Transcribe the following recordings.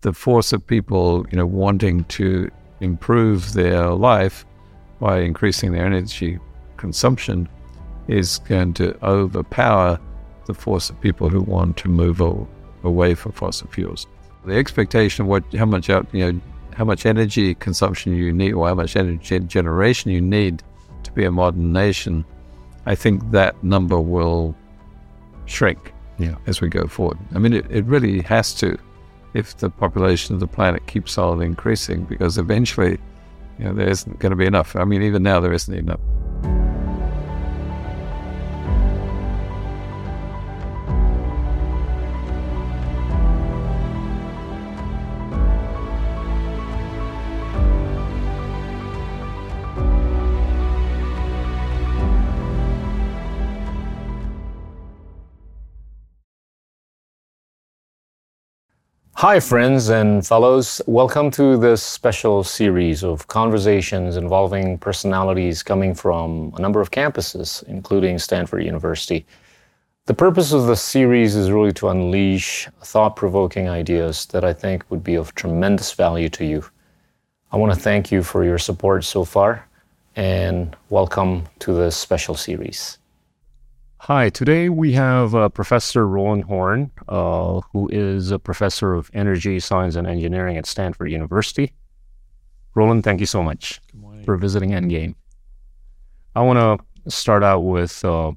the force of people, you know, wanting to improve their life by increasing their energy consumption is going to overpower the force of people who want to move away from fossil fuels. The expectation of what, how much out, you know, how much energy consumption you need, or how much energy generation you need to be a modern nation, I think that number will shrink yeah. as we go forward. I mean, it, it really has to if the population of the planet keeps on increasing, because eventually, you know, there isn't going to be enough. I mean, even now there isn't enough. Hi, friends and fellows. Welcome to this special series of conversations involving personalities coming from a number of campuses, including Stanford University. The purpose of the series is really to unleash thought provoking ideas that I think would be of tremendous value to you. I want to thank you for your support so far and welcome to this special series. Hi, today we have uh, Professor Roland Horne, uh, who is a professor of energy science and engineering at Stanford University. Roland, thank you so much for visiting Endgame. I want to start out with uh,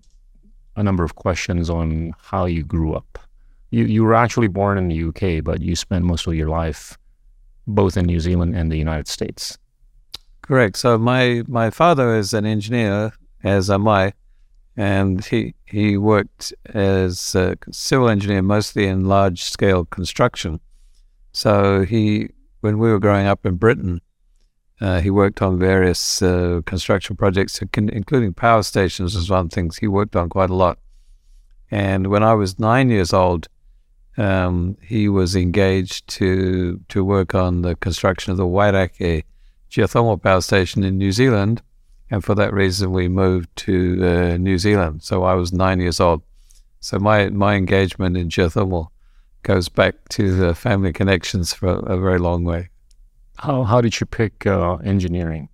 a number of questions on how you grew up. You, you were actually born in the UK, but you spent most of your life both in New Zealand and the United States. Correct. So my, my father is an engineer, as am I and he he worked as a civil engineer mostly in large scale construction. So he, when we were growing up in Britain, uh, he worked on various uh, construction projects, including power stations, was one of the things he worked on quite a lot. And when I was nine years old, um, he was engaged to to work on the construction of the Wairakei geothermal power station in New Zealand and for that reason, we moved to uh, New Zealand. So I was nine years old. So my, my engagement in geothermal goes back to the family connections for a, a very long way. How, how did you pick uh, engineering?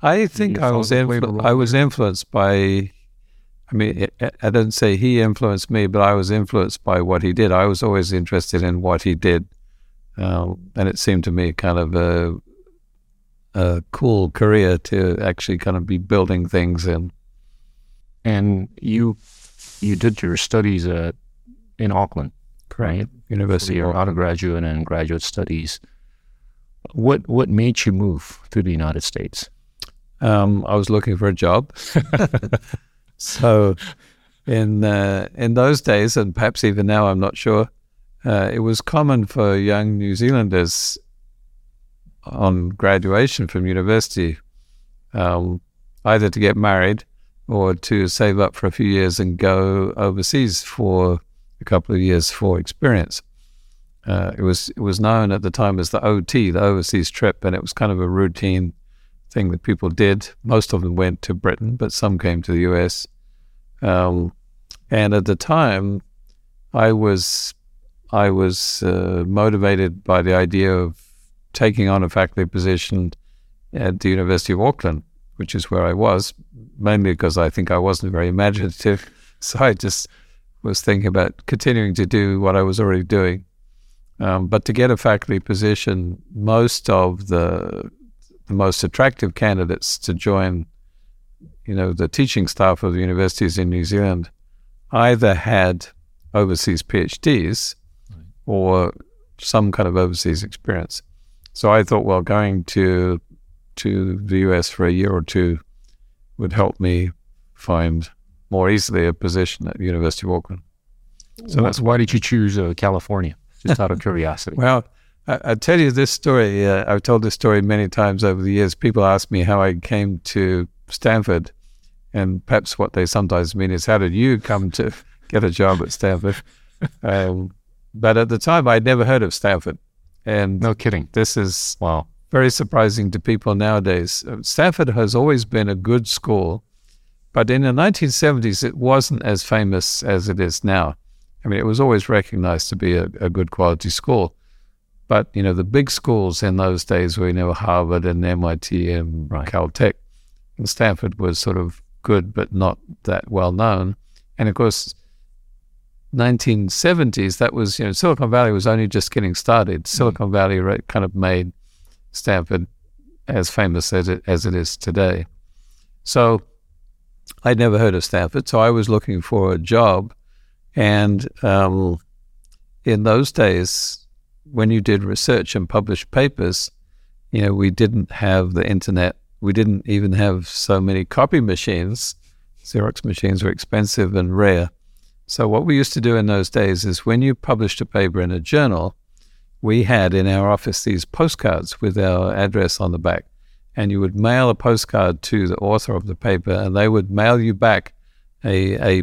I think I was, influ- I was influenced by, I mean, I didn't say he influenced me, but I was influenced by what he did. I was always interested in what he did. Um, and it seemed to me kind of a, a cool career to actually kind of be building things in. And you you did your studies at in Auckland, right? University. your undergraduate and graduate studies. What what made you move to the United States? Um, I was looking for a job. so, in uh, in those days, and perhaps even now, I'm not sure. Uh, it was common for young New Zealanders on graduation from university, um, either to get married or to save up for a few years and go overseas for a couple of years for experience. Uh, it was it was known at the time as the OT, the overseas trip, and it was kind of a routine thing that people did. Most of them went to Britain, but some came to the US. Um, and at the time, I was I was uh, motivated by the idea of taking on a faculty position at the University of Auckland, which is where I was, mainly because I think I wasn't very imaginative. So I just was thinking about continuing to do what I was already doing. Um, but to get a faculty position, most of the the most attractive candidates to join, you know, the teaching staff of the universities in New Zealand, either had overseas PhDs right. or some kind of overseas experience. So I thought, well, going to to the US for a year or two would help me find more easily a position at the University of Auckland. So that's why did you choose uh, California? Just out of curiosity. well, I, I tell you this story. Uh, I've told this story many times over the years. People ask me how I came to Stanford, and perhaps what they sometimes mean is, how did you come to get a job at Stanford? um, but at the time, I'd never heard of Stanford. And no kidding. This is wow. very surprising to people nowadays. Uh, Stanford has always been a good school, but in the 1970s, it wasn't as famous as it is now. I mean, it was always recognized to be a, a good quality school. But you know, the big schools in those days were you know Harvard and MIT and Right. Caltech, and Stanford was sort of good but not that well known. And of course, 1970s that was you know Silicon Valley was only just getting started. Silicon Valley kind of made Stanford as famous as it as it is today. So I'd never heard of Stanford, so I was looking for a job, and um, in those days, when you did research and published papers, you know, we didn't have the internet. We didn't even have so many copy machines. Xerox machines were expensive and rare. So what we used to do in those days is when you published a paper in a journal, we had in our office these postcards with our address on the back. And you would mail a postcard to the author of the paper, and they would mail you back a, a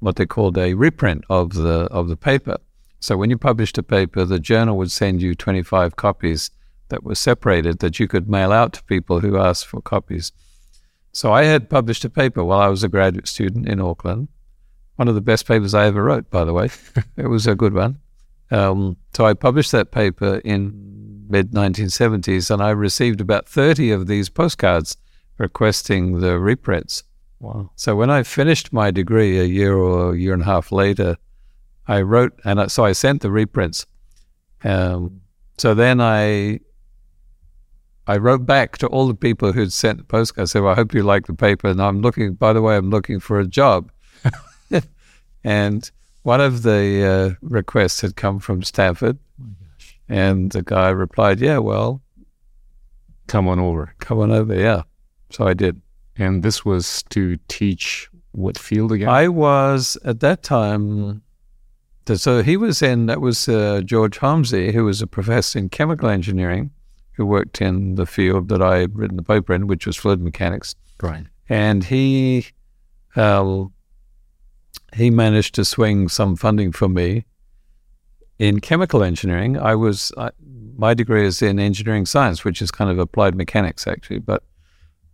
what they called a reprint of the of the paper. So when you published a paper, the journal would send you 25 copies that were separated that you could mail out to people who asked for copies. So I had published a paper while I was a graduate student in Auckland. One of the best papers I ever wrote, by the way. it was a good one. Um, so I published that paper in mid 1970s, and I received about 30 of these postcards requesting the reprints. Wow. So when I finished my degree a year or a year and a half later, I wrote, and so I sent the reprints. Um, so then I I wrote back to all the people who'd sent the postcard. I said, well, I hope you like the paper, and I'm looking. By the way, I'm looking for a job. and one of the uh, requests had come from Stanford, and the guy replied, "Yeah, well, Come on over. come on over." Yeah, so I did. And this was to teach what field again? I was at that time. So he was in. That was uh, George Homsy, who was a professor in chemical engineering, who worked in the field that I had written the paper in, which was fluid mechanics. right. And he, uh, he managed to swing some funding for me in chemical engineering. I was my degree is in engineering science, which is kind of applied mechanics actually, but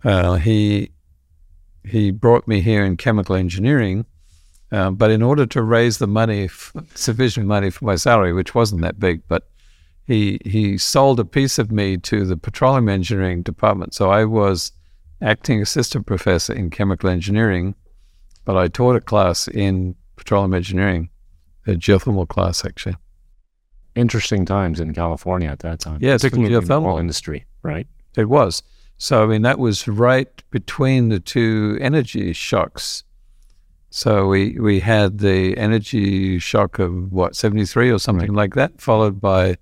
uh, he he brought me here in chemical engineering. Um, but in order to raise the money, f- sufficient money for my salary, which wasn't that big, but he he sold a piece of me to the petroleum engineering department. So I was acting assistant professor in chemical engineering, but I taught a class in petroleum engineering, a geothermal class actually. Interesting times in California at that time. Yes, for particularly in the oil industry, right? It was. So, I mean, that was right between the two energy shocks. So we, we had the energy shock of what, 73 or something like that, followed by,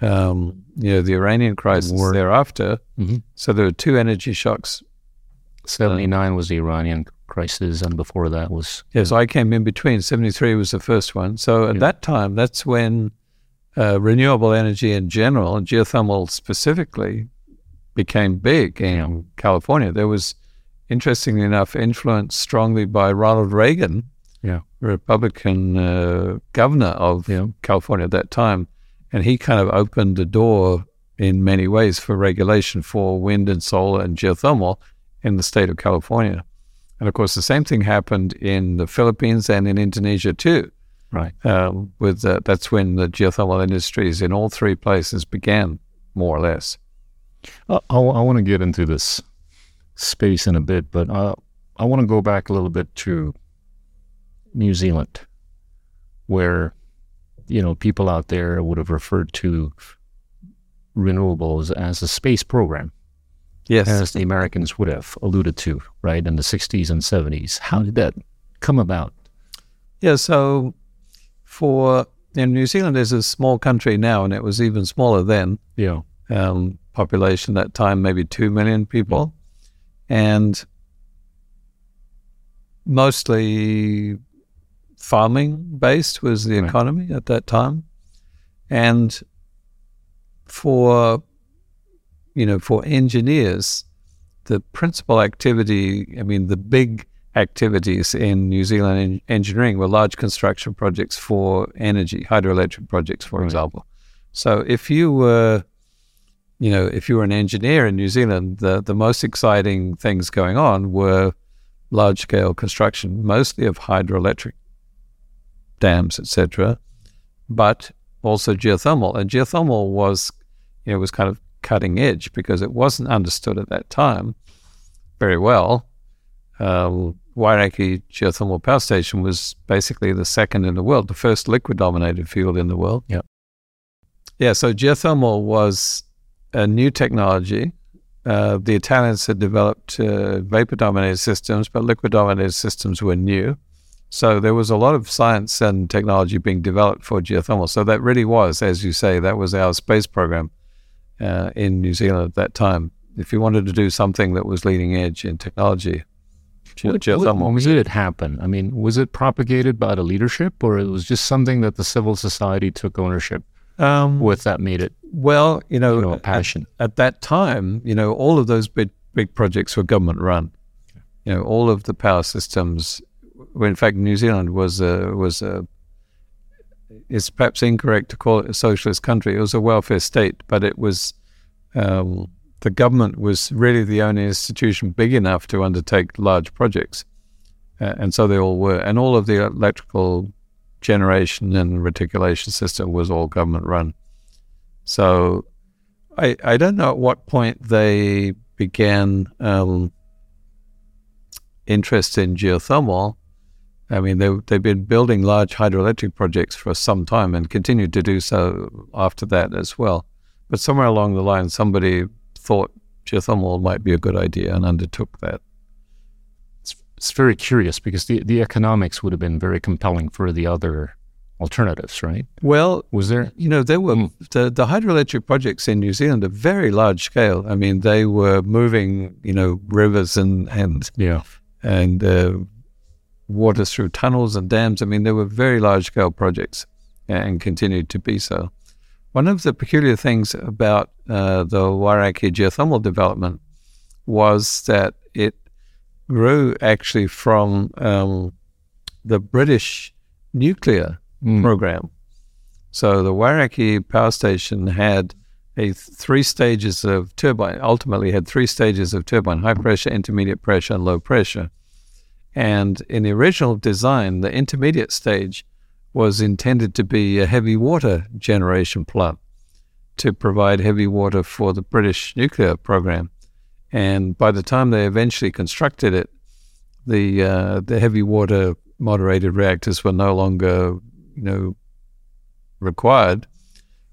um, you know, the Iranian crisis War. thereafter. Mhm. So there were two energy shocks. 79 was the Iranian crisis, and before that was Yeah, so I came in between. 73 was the first one. So at Yeah. that time, that's when uh, renewable energy in general, and geothermal specifically, became big in California. There was, interestingly enough, influenced strongly by Ronald Reagan, Yeah. Republican uh, governor of Yeah. California at that time. And he kind of opened the door in many ways for regulation for wind and solar and geothermal in the state of California. And of course, the same thing happened in the Philippines and in Indonesia too. right. Um, with uh, that's when the geothermal industries in all three places began, more or less. Uh, I, I want to get into this space in a bit, but uh, I want to go back a little bit to New Zealand, where you know people out there would have referred to renewables as a space program, Yes. as the Americans would have alluded to, right, in the 60s and 70s. How did that come about? Yeah, so for know, New Zealand is a small country now, and it was even smaller then. Yeah. Um, population that time, maybe two million people, and mostly farming based was the Right. economy at that time, and for you know for engineers, the principal activity, I mean, the big activities in New Zealand en- engineering were large construction projects for energy, hydroelectric projects, for Right. example. So if you were, you know, if you were an engineer in New Zealand, the, the most exciting things going on were large scale construction, mostly of hydroelectric dams, etc., but also geothermal. And geothermal was, you know, was kind of cutting edge because it wasn't understood at that time very well. Um, Wairakei Geothermal Power Station was basically the second in the world, the first liquid dominated field in the world. Yeah. Yeah, so geothermal was a new technology. Uh, the Italians had developed uh, vapor dominated systems, but liquid dominated systems were new. So there was a lot of science and technology being developed for geothermal. So that really was, as you say, that was our space program uh, in New Zealand at that time. If you wanted to do something that was leading edge in technology, What, did it happen? I mean, was it propagated by the leadership, or it was just something that the civil society took ownership Um, with that made it well, you know, you know, a at- passion? at that time, you know, all of those big big projects were government run. You know, all of the power systems. In fact, New Zealand was a was a. It's perhaps incorrect to call it a socialist country. It was a welfare state, but it was. Um, the government was really the only institution big enough to undertake large projects, uh, and so they all were. And all of the electrical generation and reticulation system was all government run. So I, I don't know at what point they began um, interest in geothermal. I mean, they, they've been building large hydroelectric projects for some time and continued to do so after that as well. But somewhere along the line, somebody thought geothermal might be a good idea and undertook that. It's, it's very curious because the, the economics would have been very compelling for the other alternatives, right? Well, Was there? you know, there were Mm. the, the hydroelectric projects in New Zealand are very large scale. I mean, they were moving, you know, rivers and, and Yeah. and uh, water through tunnels and dams. I mean, they were very large scale projects and continued to be so. One of the peculiar things about uh, the Wairakei geothermal development was that it grew actually from um, the British nuclear Mm. program. So the Wairakei power station had a three stages of turbine. Ultimately, had three stages of turbine: high pressure, intermediate pressure, and low pressure. And in the original design, the intermediate stage was intended to be a heavy water generation plant to provide heavy water for the British nuclear program. And by the time they eventually constructed it, the uh, the heavy water moderated reactors were no longer, you know, required.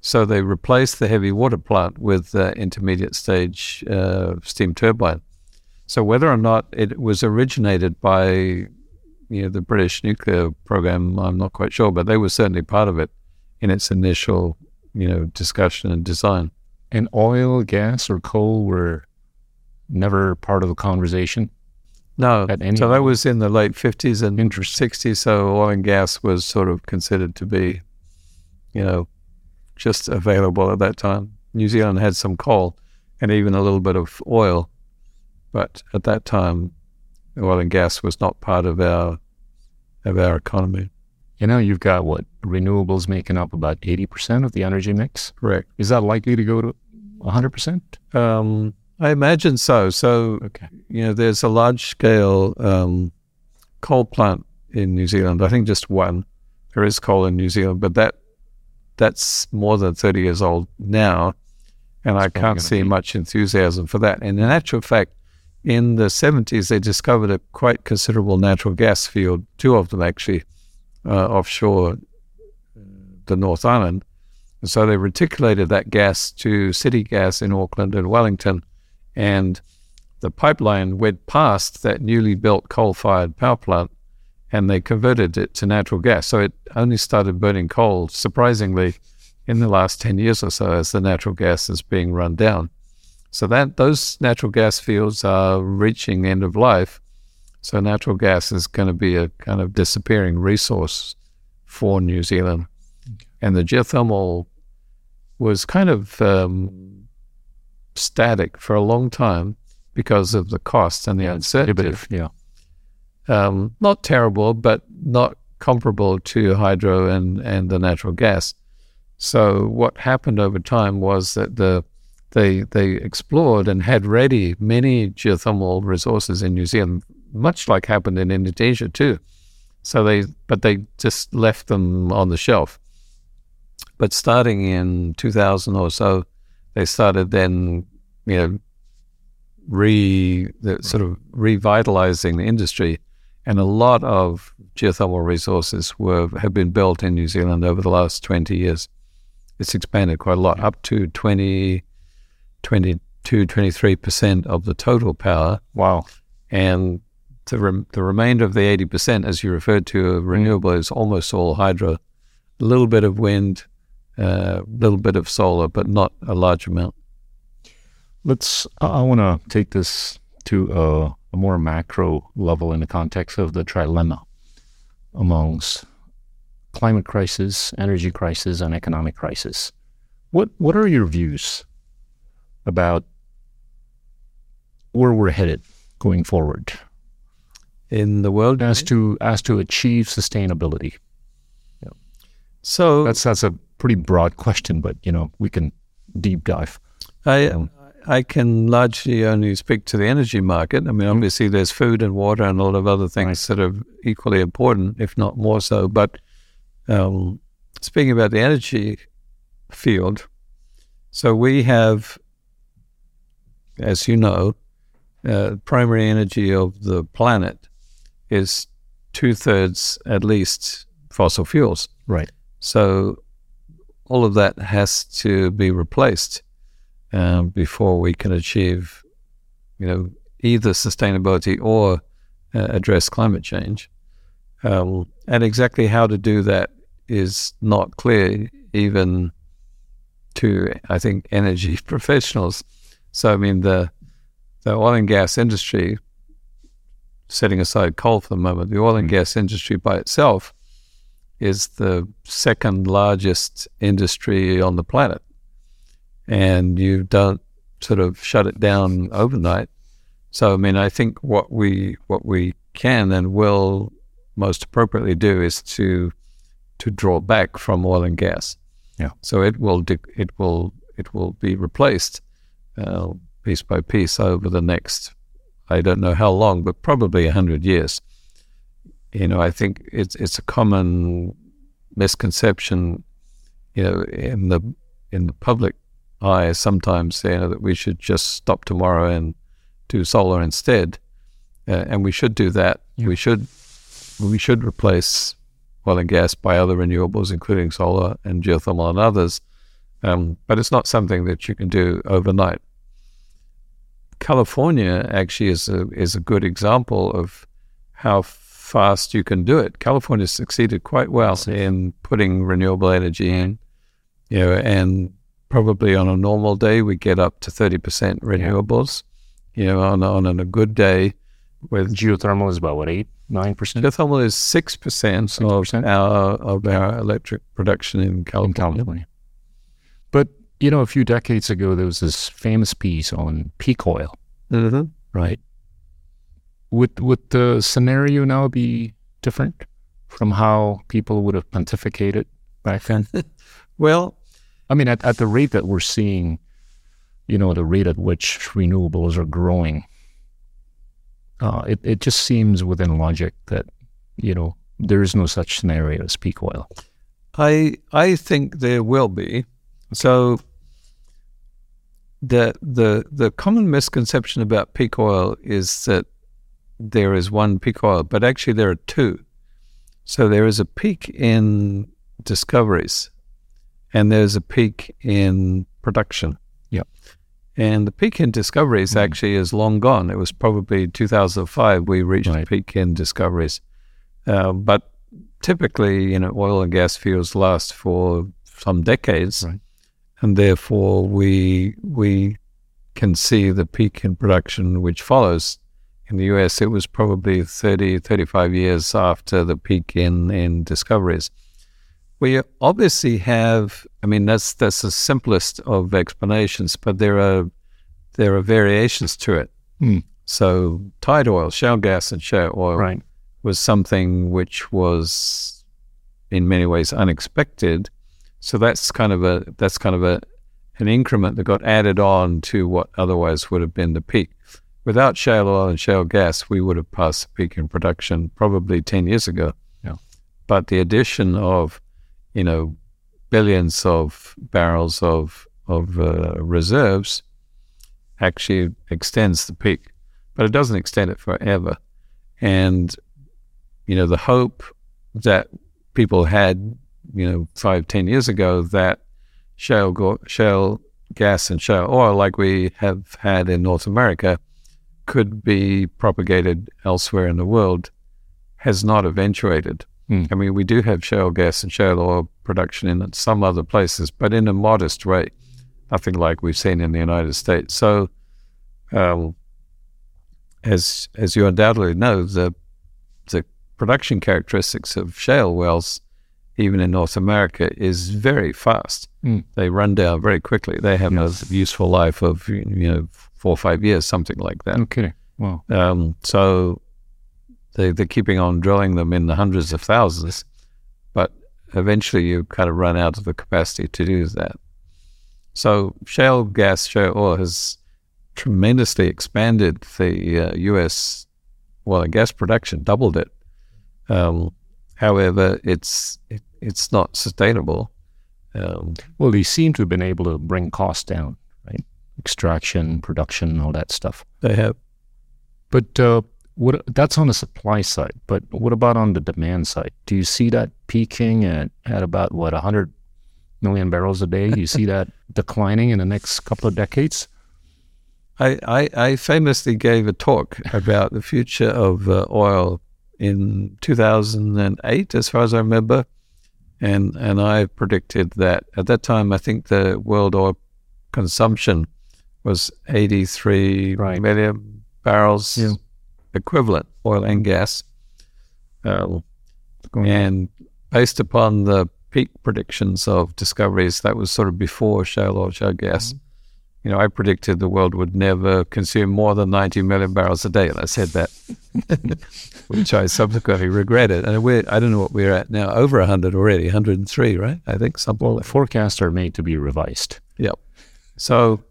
So they replaced the heavy water plant with the intermediate stage uh, steam turbine. So whether or not it was originated by you know the British nuclear program, I'm not quite sure, but they were certainly part of it in its initial you know discussion and design. And oil, gas, or coal were never part of the conversation. No, At any so that was in the late 50s and. 60s. So oil and gas was sort of considered to be, you know, just available at that time. New Zealand had some coal and even a little bit of oil, but at that time, oil and gas was not part of our of our economy. You know, you've got what renewables making up about eighty percent of the energy mix. Correct. Is that likely to go to hundred percent? Um, I imagine so. So Okay. you know, there's a large scale um, coal plant in New Zealand. I think just one. There is coal in New Zealand, but that that's more than 30 years old now, and I It's probably can't see be- much enthusiasm for that. And in actual fact, in the 70s, they discovered a quite considerable natural gas field, two of them actually, uh, offshore uh, the North Island. And so they reticulated that gas to city gas in Auckland and Wellington, and the pipeline went past that newly built coal-fired power plant, and they converted it to natural gas. So it only started burning coal, surprisingly, in the last ten years or so, as the natural gas is being run down. So that those natural gas fields are reaching end of life. So natural gas is going to be a kind of disappearing resource for New Zealand, and the geothermal was kind of um, static for a long time because of the cost and the uncertainty. Prohibitive, yeah. Um, not terrible, but not comparable to hydro and, and the natural gas. So what happened over time was that the they they explored and had ready many geothermal resources in New Zealand, much like happened in Indonesia too. So they but they just left them on the shelf. But starting in 2000 or so, they started then, you know, re the, sort of revitalizing the industry, and a lot of geothermal resources were have been built in New Zealand over the last 20 years. It's expanded quite a lot, up to 20, 22, 23 percent of the total power. Wow! And the rem- the remainder of the 80 percent, as you referred to, of renewable is almost all hydro, a little bit of wind, a uh, little bit of solar, but not a large amount. Let's. I want to take this to a, a, more macro level in the context of the trilemma amongst climate crisis, energy crisis, and economic crisis. What What are your views about where we're headed going forward in the world as to as to achieve sustainability? Yeah. So that's that's a pretty broad question, but you know we can deep dive. I um, I can largely only speak to the energy market. I mean, mm-hmm. obviously, there's food and water and a lot of other things right. that are equally important, if not more so. But um, speaking about the energy field, so we have, as you know, uh, primary energy of the planet is two thirds at least fossil fuels. Right. So all of that has to be replaced um, before we can achieve, you know, either sustainability or uh, address climate change. Um, and exactly how to do that is not clear, even to I think energy professionals. So I mean the the oil and gas industry, setting aside coal for the moment, the oil and mm-hmm. gas industry by itself is the second largest industry on the planet and you don't sort of shut it down overnight. So I mean, I think what we what we can and will most appropriately do is to to draw back from oil and gas. Yeah. So it will it will it will be replaced uh, piece by piece over the next I don't know how long, but probably a hundred years. You know, I think it's it's a common misconception, you know, in the in the public eye sometimes you know, that we should just stop tomorrow and do solar instead, uh, and we should do that. Yeah. We should we should replace oil and gas by other renewables, including solar and geothermal and others. Um, but it's not something that you can do overnight. California actually is a is a good example of how fast you can do it. California succeeded quite well in putting renewable energy in, you know, and probably on a normal day we get up to 30% renewables. Yeah. You know, on, on a good day with geothermal is about what eight nine percent. Geothermal is six percent of our of our electric production in California. in California. But you know, a few decades ago, there was this famous piece on peak oil, mm-hmm. right? Would would the scenario now be different from how people would have pontificated back then? well, I mean, at, at the rate that we're seeing, you know, the rate at which renewables are growing, uh, it, it just seems within logic that, you know, there is no such scenario as peak oil. I I think there will be. So the the the common misconception about peak oil is that there is one peak oil, but actually there are two. So there is a peak in discoveries and there's a peak in production. Yeah. And the peak in discoveries mm. actually is long gone. It was probably 2005 we reached right. peak in discoveries. Uh, but typically, you know, oil and gas fields last for some decades. Right. And therefore, we we can see the peak in production which follows. In the US, it was probably 30, 35 years after the peak in, in discoveries. We obviously have. I mean, that's that's the simplest of explanations, but there are there are variations to it. Mm. So tight oil, shale gas, and shale oil right. was something which was in many ways unexpected. So that's kind of a that's kind of a an increment that got added on to what otherwise would have been the peak. Without shale oil and shale gas, we would have passed the peak in production probably ten years ago. Yeah. But the addition of you know, billions of barrels of of uh, reserves actually extends the peak, but it doesn't extend it forever. And you know, the hope that people had, you know, five, ten years ago that shale go- shale gas and shale oil, like we have had in North America, could be propagated elsewhere in the world, has not eventuated. Mm. I mean, we do have shale gas and shale oil production in some other places, but in a modest rate, nothing like we've seen in the United States. So, um, as as you undoubtedly know, the the production characteristics of shale wells, even in North America, is very fast. Mm. They run down very quickly. They have Yes. a useful life of you know four or five years, something like that. Okay. Wow. Um, so they, they're keeping on drilling them in the hundreds of thousands, but eventually you kind of run out of the capacity to do that. So shale gas, shale oil has tremendously expanded the uh, U.S. well gas production, doubled it. Um, however, it's it, it's not sustainable. Um, Well, they seem to have been able to bring costs down, right? Extraction, production, all that stuff. they have But uh, what that's on the supply side. But what about on the demand side? Do you see that peaking at, at about what 100 million barrels a day? Do you see that declining in the next couple of decades? I, I, I famously gave a talk about the future of uh, oil in 2008, as far as I remember, and and I predicted that at that time I think the world oil consumption was 83 Right. million barrels Yeah. equivalent, oil and gas, uh, Going and based upon the peak predictions of discoveries, that was sort of before shale oil, shale gas. You know, I predicted the world would never consume more than 90 million barrels a day, and I said that, which I subsequently regretted. And we're, I don't know what we're at now, over 100 already, 103, right? I think something Well, like forecasts are made to be revised. Yep. So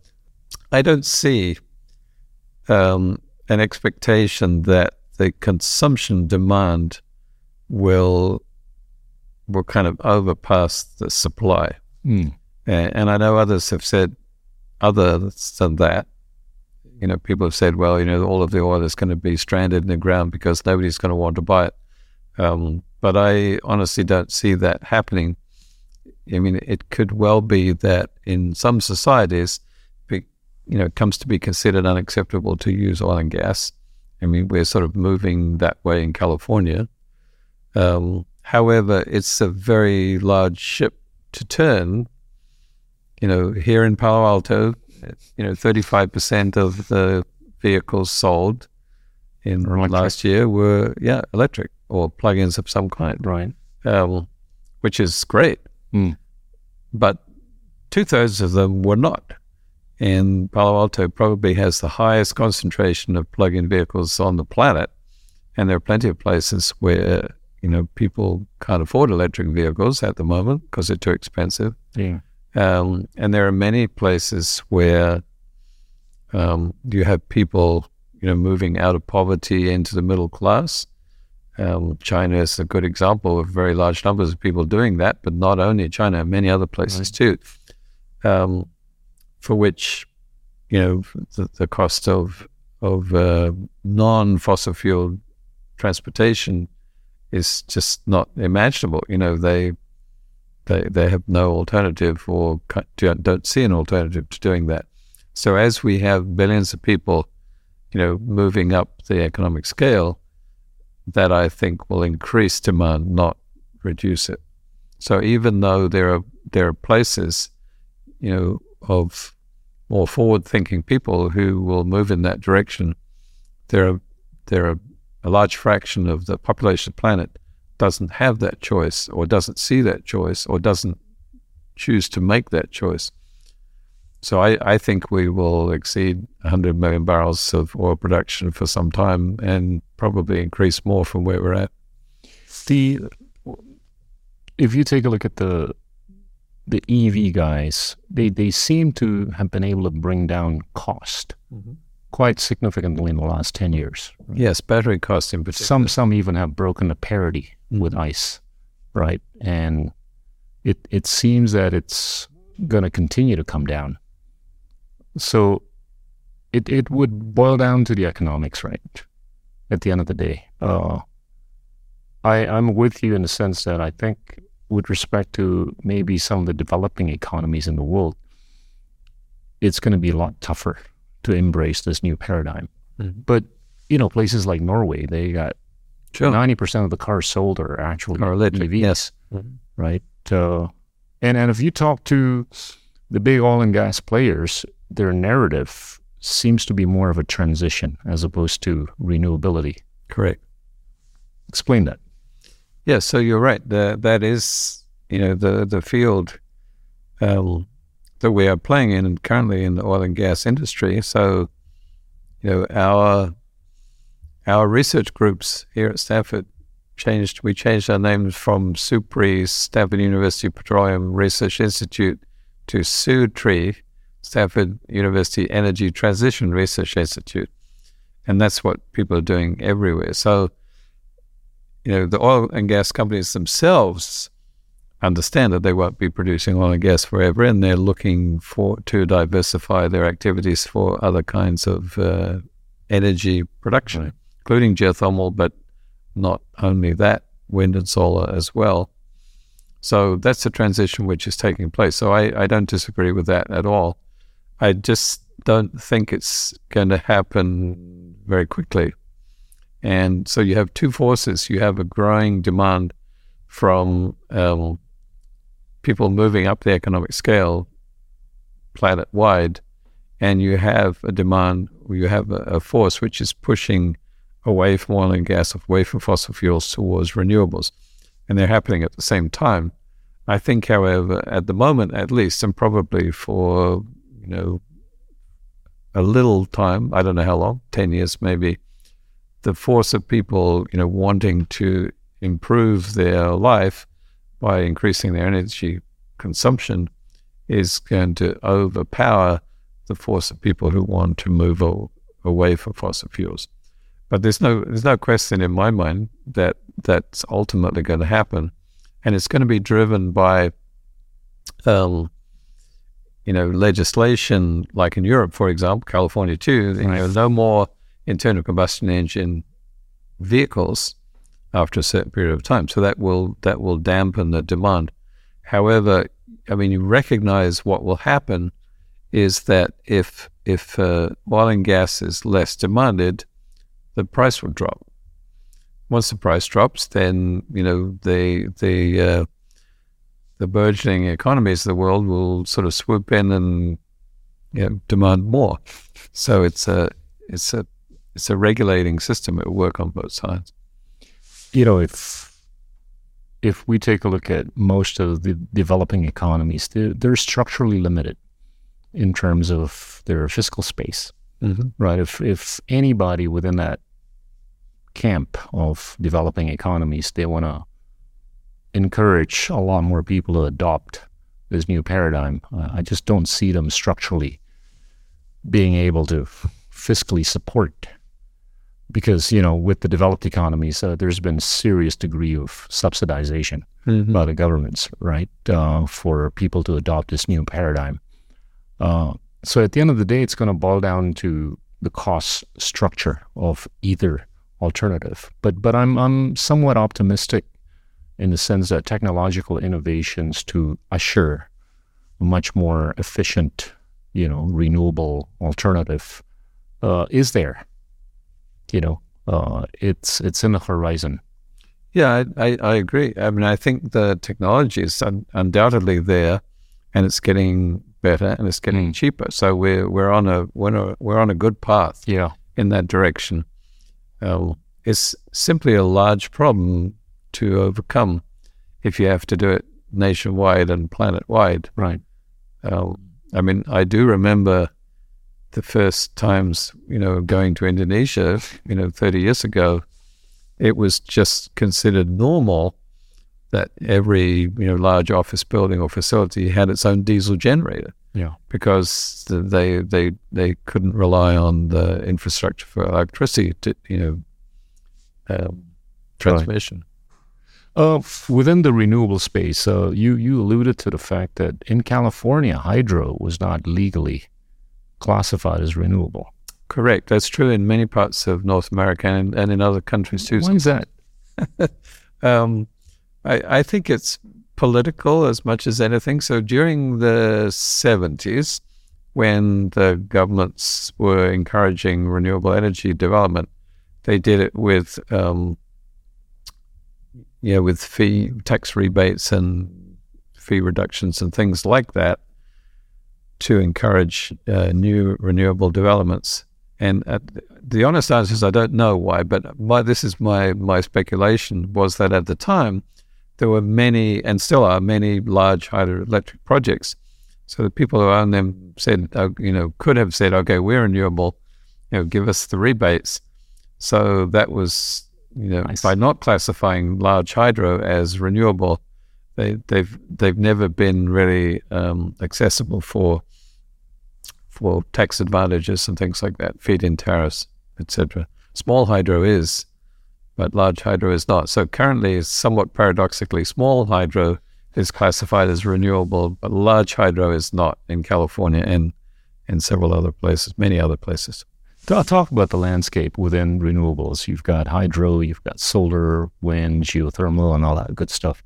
I don't see um, an expectation that the consumption demand will will kind of overpass the supply. Mm. And, and I know others have said other than that. You know, people have said, well, you know, all of the oil is going to be stranded in the ground because nobody's going to want to buy it. Um, but I honestly don't see that happening. I mean, it could well be that in some societies, you know, it comes to be considered unacceptable to use oil and gas. I mean, we're sort of moving that way in California. Um, however, it's a very large ship to turn. You know, here in Palo Alto, you know, 35% of the vehicles sold in electric. last year were, yeah, electric or plug-ins of some kind Right. um, which is great. Mm. But two thirds of them were not. And Palo Alto probably has the highest concentration of plug in vehicles on the planet. And there are plenty of places where, you know, people can't afford electric vehicles at the moment because they're too expensive. Yeah. Um, and there are many places where um, you have people, you know, moving out of poverty into the middle class. Um, China is a good example of very large numbers of people doing that, but not only China, many other places too, um, for which, you know, the, the cost of of uh, non-fossil fuel transportation is just not imaginable. You know, they they they have no alternative or don't see an alternative to doing that. So as we have billions of people, you know, moving up the economic scale, that I think will increase demand, not reduce it. So even though there are there are places, you know, of more forward-thinking people who will move in that direction, there are there are a large fraction of the population of the planet doesn't have that choice or doesn't see that choice or doesn't choose to make that choice. So I, I think we will exceed 100 million barrels of oil production for some time and probably increase more from where we're at. The if you take a look at the the EV guys, they they seem to have been able to bring down cost mm-hmm. quite significantly in the last ten years. Yes, battery cost in particular. Some some even have broken the parity with. ICE, right? And it it seems that it's going to continue to come down. So it it would boil down to the economics, right? At the end of the day, uh, I I'm with you in the sense that I think with respect to maybe some of the developing economies in the world, it's going to be a lot tougher to embrace this new paradigm. Mm-hmm. But you know, places like Norway, they got ninety percent of the cars sold are actually are electric. EVs, yes, right? Uh, and and if you talk to the big oil and gas players, their narrative seems to be more of a transition as opposed to renewability. Correct. Explain that. Yeah, so you're right. The, that is, you know, the the field um, that we are playing in currently in the oil and gas industry. So, you know, our our research groups here at Stanford changed. We changed our names from SUPRI, Stanford University Petroleum Research Institute, to SUTRI, Stanford University Energy Transition Research Institute, and that's what people are doing everywhere. So, you know, the oil and gas companies themselves understand that they won't be producing oil and gas forever, and they're looking for to diversify their activities for other kinds of uh, energy production, right. Including geothermal, but not only that, wind and solar as well. So that's the transition which is taking place. So I, I don't disagree with that at all. I just don't think it's going to happen very quickly. And so you have two forces. You have a growing demand from um, people moving up the economic scale planet wide, and you have a demand, you have a, a force which is pushing away from oil and gas, away from fossil fuels towards renewables. And they're happening at the same time. I think, however, at the moment at least, and probably for, you know, a little time, I don't know how long, 10 years maybe, the force of people, you know, wanting to improve their life by increasing their energy consumption is going to overpower the force of people who want to move away from fossil fuels. But there's no there's no question in my mind that that's ultimately going to happen, and it's going to be driven by, um, you know, legislation like in Europe, for example, California too. You know, no more internal combustion engine vehicles after a certain period of time. So that will that will dampen the demand. However, I mean, you recognize what will happen is that if if uh, oil and gas is less demanded, the price will drop. Once the price drops, then you know the the uh, the burgeoning economies of the world will sort of swoop in and you know, demand more. So it's a it's a it's a regulating system. It will work on both sides. You know, if if we take a look at most of the developing economies, they're, they're structurally limited in terms of their fiscal space, mm-hmm. right? If if anybody within that camp of developing economies, they want to encourage a lot more people to adopt this new paradigm. Uh, I just don't see them structurally being able to fiscally support because you know with the developed economies uh, there's been a serious degree of subsidization mm-hmm. by the governments right uh, for people to adopt this new paradigm uh, so at the end of the day it's going to boil down to the cost structure of either alternative but but I'm I'm somewhat optimistic in the sense that technological innovations to assure a much more efficient you know renewable alternative uh, is there you know, uh, it's it's in the horizon. Yeah, I, I, I, agree. I mean, I think the technology is un- undoubtedly there, and it's getting better and it's getting mm. cheaper. So we're we're on a we're on a, we're on a good path. Yeah. in that direction. Uh, it's simply a large problem to overcome if you have to do it nationwide and planet wide. Right. Uh, I mean, I do remember the first times, you know, going to Indonesia, you know, 30 years ago, it was just considered normal that every, you know, large office building or facility had its own diesel generator. Yeah. Because they they they couldn't rely on the infrastructure for electricity to, you know, um, transmission. Right. Uh, within the renewable space, uh, you you alluded to the fact that in California, hydro was not legally classified as renewable. Correct. That's true in many parts of North America and, and in other countries too. Why is that? um, I, I think it's political as much as anything. So during the 70s, when the governments were encouraging renewable energy development, they did it with um, yeah, with fee tax rebates and fee reductions and things like that to encourage uh, new renewable developments. And uh, the honest answer is I don't know why, but my, this is my my speculation was that at the time there were many and still are many large hydroelectric projects. So the people who own them said, uh, you know, could have said, okay, we're renewable, you know, give us the rebates. So that was you know, nice. by not classifying large hydro as renewable, they, they've they've never been really um, accessible for for tax advantages and things like that, feed-in tariffs, etc. Small hydro is, but large hydro is not. So currently, somewhat paradoxically, small hydro is classified as renewable, but large hydro is not in California and in several other places, many other places. Talk about the landscape within renewables. You've got hydro, you've got solar, wind, geothermal, and all that good stuff.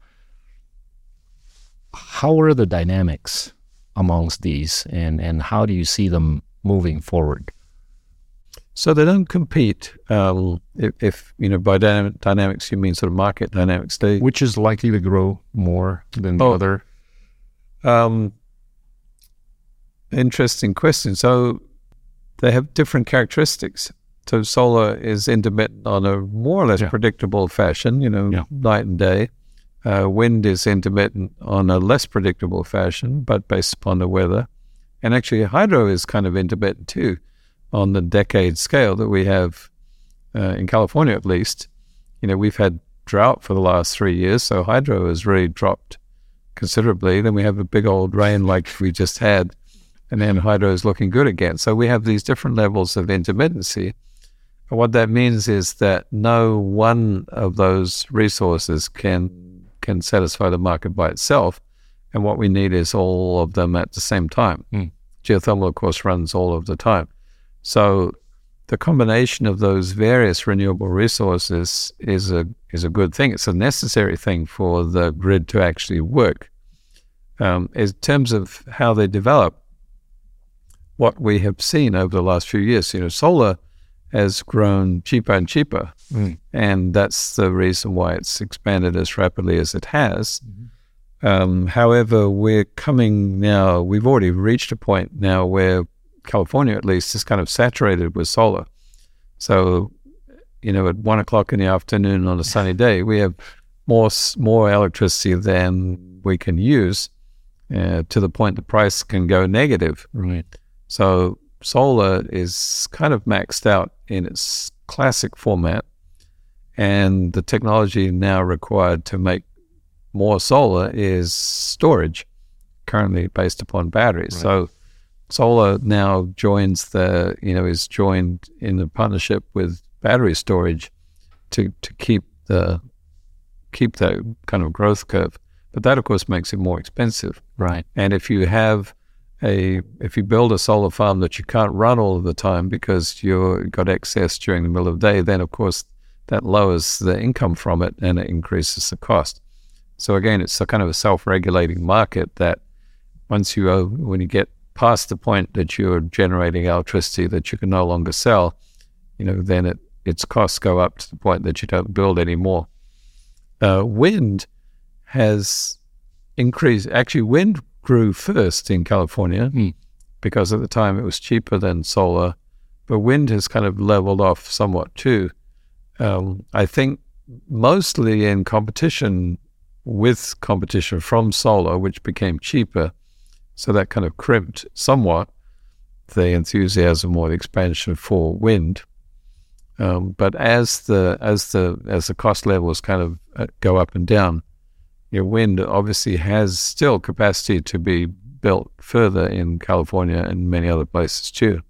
How are the dynamics amongst these, and, and how do you see them moving forward? So they don't compete. Um, if, if, you know by dynamic, dynamics you mean sort of market dynamics, they which is likely to grow more than the oh, other. Um, interesting question. So they have different characteristics. So solar is intermittent on a more or less yeah. predictable fashion, you know, yeah. night and day. Uh, wind is intermittent on a less predictable fashion, but based upon the weather. And actually, hydro is kind of intermittent too, on the decade scale that we have uh, in California, at least. You know, we've had drought for the last three years, so hydro has really dropped considerably. Then we have a big old rain like we just had and then hydro is looking good again. So we have these different levels of intermittency. And what that means is that no one of those resources can can satisfy the market by itself. And what we need is all of them at the same time. Mm. Geothermal, of course, runs all of the time. So the combination of those various renewable resources is a is a good thing. It's a necessary thing for the grid to actually work. Um, in terms of how they develop, what we have seen over the last few years. You know, solar has grown cheaper and cheaper, mm. and that's the reason why it's expanded as rapidly as it has. Mm-hmm. Um, however, we're coming now. We've already reached a point now where California, at least, is kind of saturated with solar. So, you know, at one o'clock in the afternoon on a sunny day, we have more more electricity than we can use, uh, to the point the price can go negative. Right. So solar is kind of maxed out in its classic format, and the technology now required to make more solar is storage, currently based upon batteries. Right. So solar now joins the you know is joined in a partnership with battery storage to to keep the keep that kind of growth curve. But that of course makes it more expensive. Right. And if you have a if you build a solar farm that you can't run all of the time because you've got excess during the middle of the day, then of course that lowers the income from it and it increases the cost. So again, it's a kind of a self-regulating market that once you uh, when you get past the point that you're generating electricity that you can no longer sell, you know, then it its costs go up to the point that you don't build anymore. Uh, wind has increased. Actually, wind grew first in California mm. because at the time it was cheaper than solar, but wind has kind of leveled off somewhat too. Um, I think mostly in competition with competition from solar, which became cheaper. So that kind of crimped somewhat the enthusiasm or the expansion for wind. Um, but as the as the as the cost levels kind of uh, go up and down, you know, wind obviously has still capacity to be built further in California and many other places too.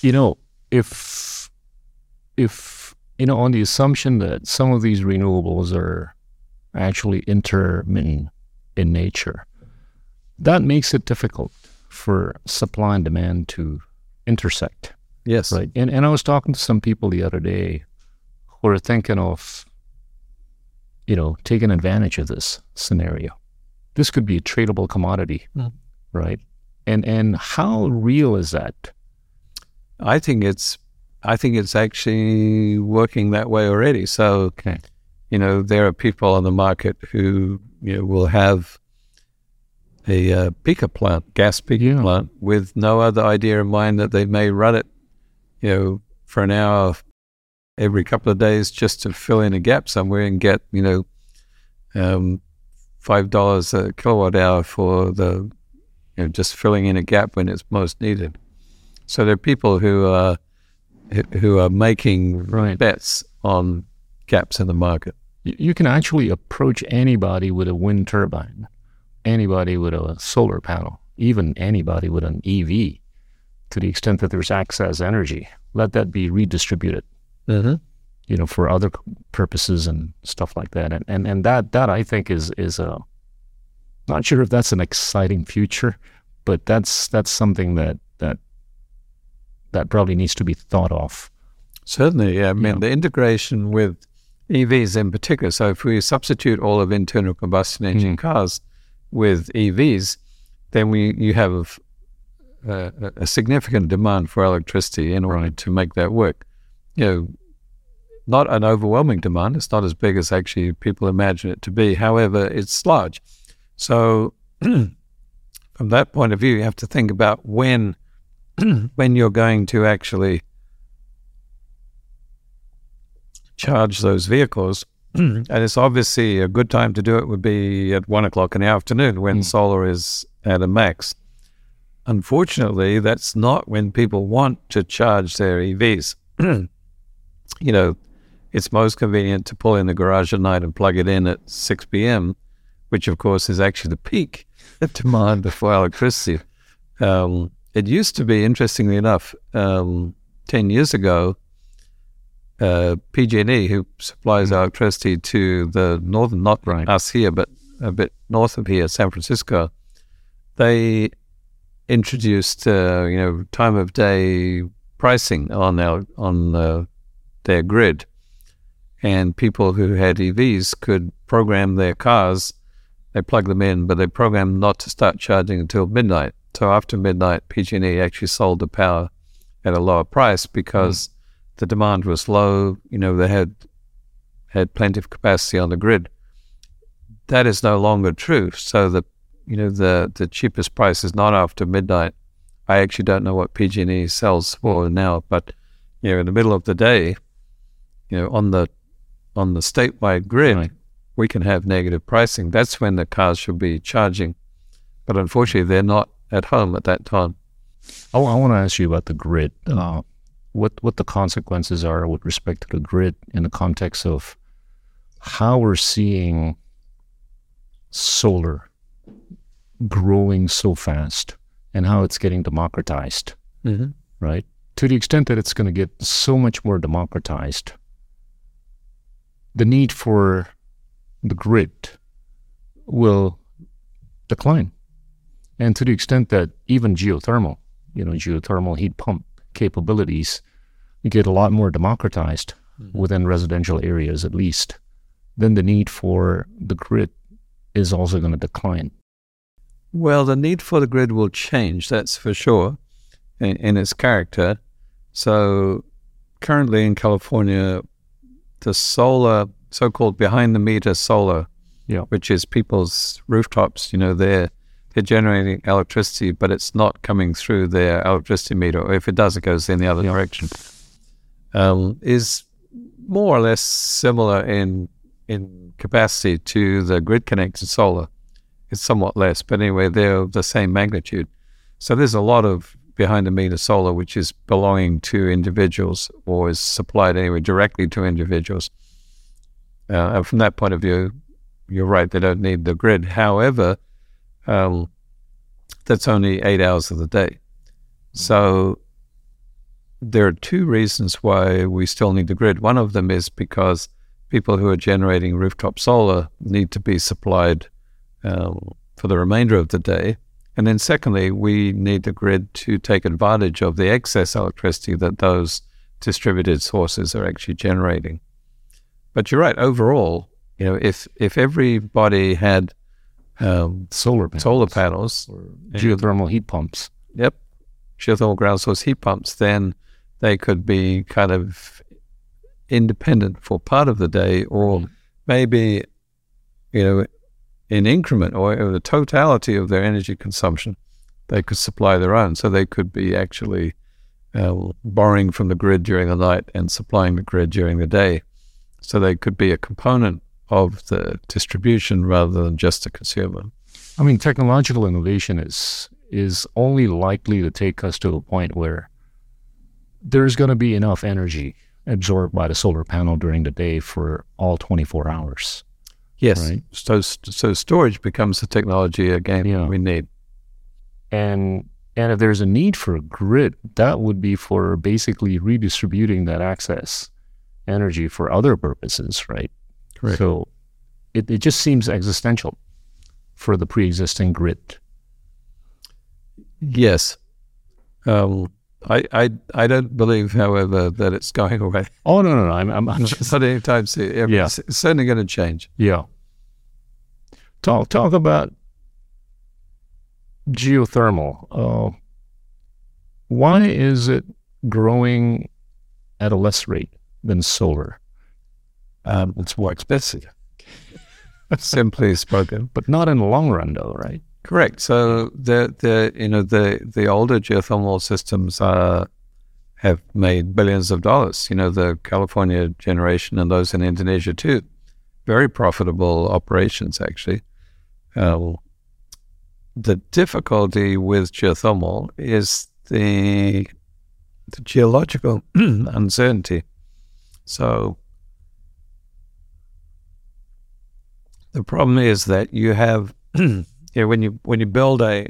You know, if if you know, on the assumption that some of these renewables are actually intermittent in nature. That makes it difficult for supply and demand to intersect. Yes. Right. And and I was talking to some people the other day who are thinking of, you know, taking advantage of this scenario. This could be a tradable commodity, Mm. right? And and how real is that? I think it's I think it's actually working that way already. So Okay. you know, there are people on the market who you know will have a uh, peaker plant, gas peaker Yeah. plant, with no other idea in mind that they may run it, you know, for an hour every couple of days just to fill in a gap somewhere and get you know, um, five dollars a kilowatt hour for the, you know, just filling in a gap when it's most needed. So there are people who are who- are making Right. bets on gaps in the market. You can actually approach anybody with a wind turbine, anybody with a solar panel, even anybody with an EV, to the extent that there's excess energy. Let that be redistributed, Mm-hmm. you know, for other purposes and stuff like that. And and, and that that I think is is a not sure if that's an exciting future, but that's that's something that that that probably needs to be thought of. Certainly, yeah. I mean, Yeah. the integration with EVs in particular. So, if we substitute all of internal combustion engine cars with EVs, then we you have a, a significant demand for electricity in order to make that work. You know, not an overwhelming demand. It's not as big as actually people imagine it to be. However, it's large. So, from that point of view, you have to think about when when you're going to actually charge those vehicles. And it's obviously a good time to do it would be at one o'clock in the afternoon when Mm. solar is at a max. Unfortunately, that's not when people want to charge their EVs. you know, it's most convenient to pull in the garage at night and plug it in at 6 p.m., which of course is actually the peak demand for electricity. Um, it used to be, interestingly enough, um, 10 years ago, uh, PG&E, who supplies electricity to the northern, not Right. us here, but a bit north of here, San Francisco, they introduced, uh, you know, time of day pricing on their, on uh, their grid. And people who had EVs could program their cars. They plug them in, but they program not to start charging until midnight. So after midnight, PG&E actually sold the power at a lower price because the demand was low. You know, they had had plenty of capacity on the grid. That is no longer true. So the you know the the cheapest price is not after midnight. I actually don't know what PG&E sells for now, but you know, in the middle of the day, you know, on the on the statewide grid, Right. we can have negative pricing. That's when the cars should be charging, but unfortunately, they're not at home at that time. I, want to ask you about the grid. Uh, what what the consequences are with respect to the grid in the context of how we're seeing solar growing so fast and how it's getting democratized, Mm-hmm. right? To the extent that it's going to get so much more democratized, the need for the grid will decline. And to the extent that even geothermal, you know, geothermal heat pump capabilities get a lot more democratized mm-hmm. within residential areas, at least, then the need for the grid is also going to decline. Well, the need for the grid will change, that's for sure, in, in its character. So, currently in California, the solar, so called behind the meter solar, Yeah. which is people's rooftops, you know, they're, they're generating electricity, but it's not coming through their electricity meter, or if it does, it goes in the other Yeah. direction, um, is more or less similar in, in capacity to the grid connected solar it's somewhat less, but anyway, they're the same magnitude. So there's a lot of behind the meter solar which is belonging to individuals or is supplied anyway directly to individuals. Uh, and from that point of view, you're right, they don't need the grid. However, um, that's only eight hours of the day. So there are two reasons why we still need the grid. One of them is because people who are generating rooftop solar need to be supplied um, for the remainder of the day. And then, secondly, we need the grid to take advantage of the excess electricity that those distributed sources are actually generating. But you're right. Overall, you know, if if everybody had um, solar panels. solar panels or geothermal heat pumps, yep, geothermal ground source heat pumps, then they could be kind of independent for part of the day, or maybe, you know, in increment or, or the totality of their energy consumption, they could supply their own. So they could be actually uh, borrowing from the grid during the night and supplying the grid during the day. So they could be a component of the distribution rather than just a consumer. I mean, technological innovation is is only likely to take us to a point where there's going to be enough energy absorbed by the solar panel during the day for all 24 hours. Yes. Right? So, so storage becomes the technology again yeah. we need. And and if there's a need for a grid, that would be for basically redistributing that access energy for other purposes, right? Correct. So it, it just seems existential for the pre-existing grid. Yes. Um, I, I I don't believe, however, that it's going away. Oh no no no! I'm I'm, I'm just, not anytime soon. Yeah. It's certainly going to change. Yeah. Talk talk about geothermal. Uh, why is it growing at a less rate than solar? Um, it's more expensive. Simply spoken, but not in the long run, though, right? Correct. So the the you know the the older geothermal systems are have made billions of dollars. You know the California generation and those in Indonesia too, very profitable operations actually. Uh, the difficulty with geothermal is the the geological uncertainty. So the problem is that you have when you when you build a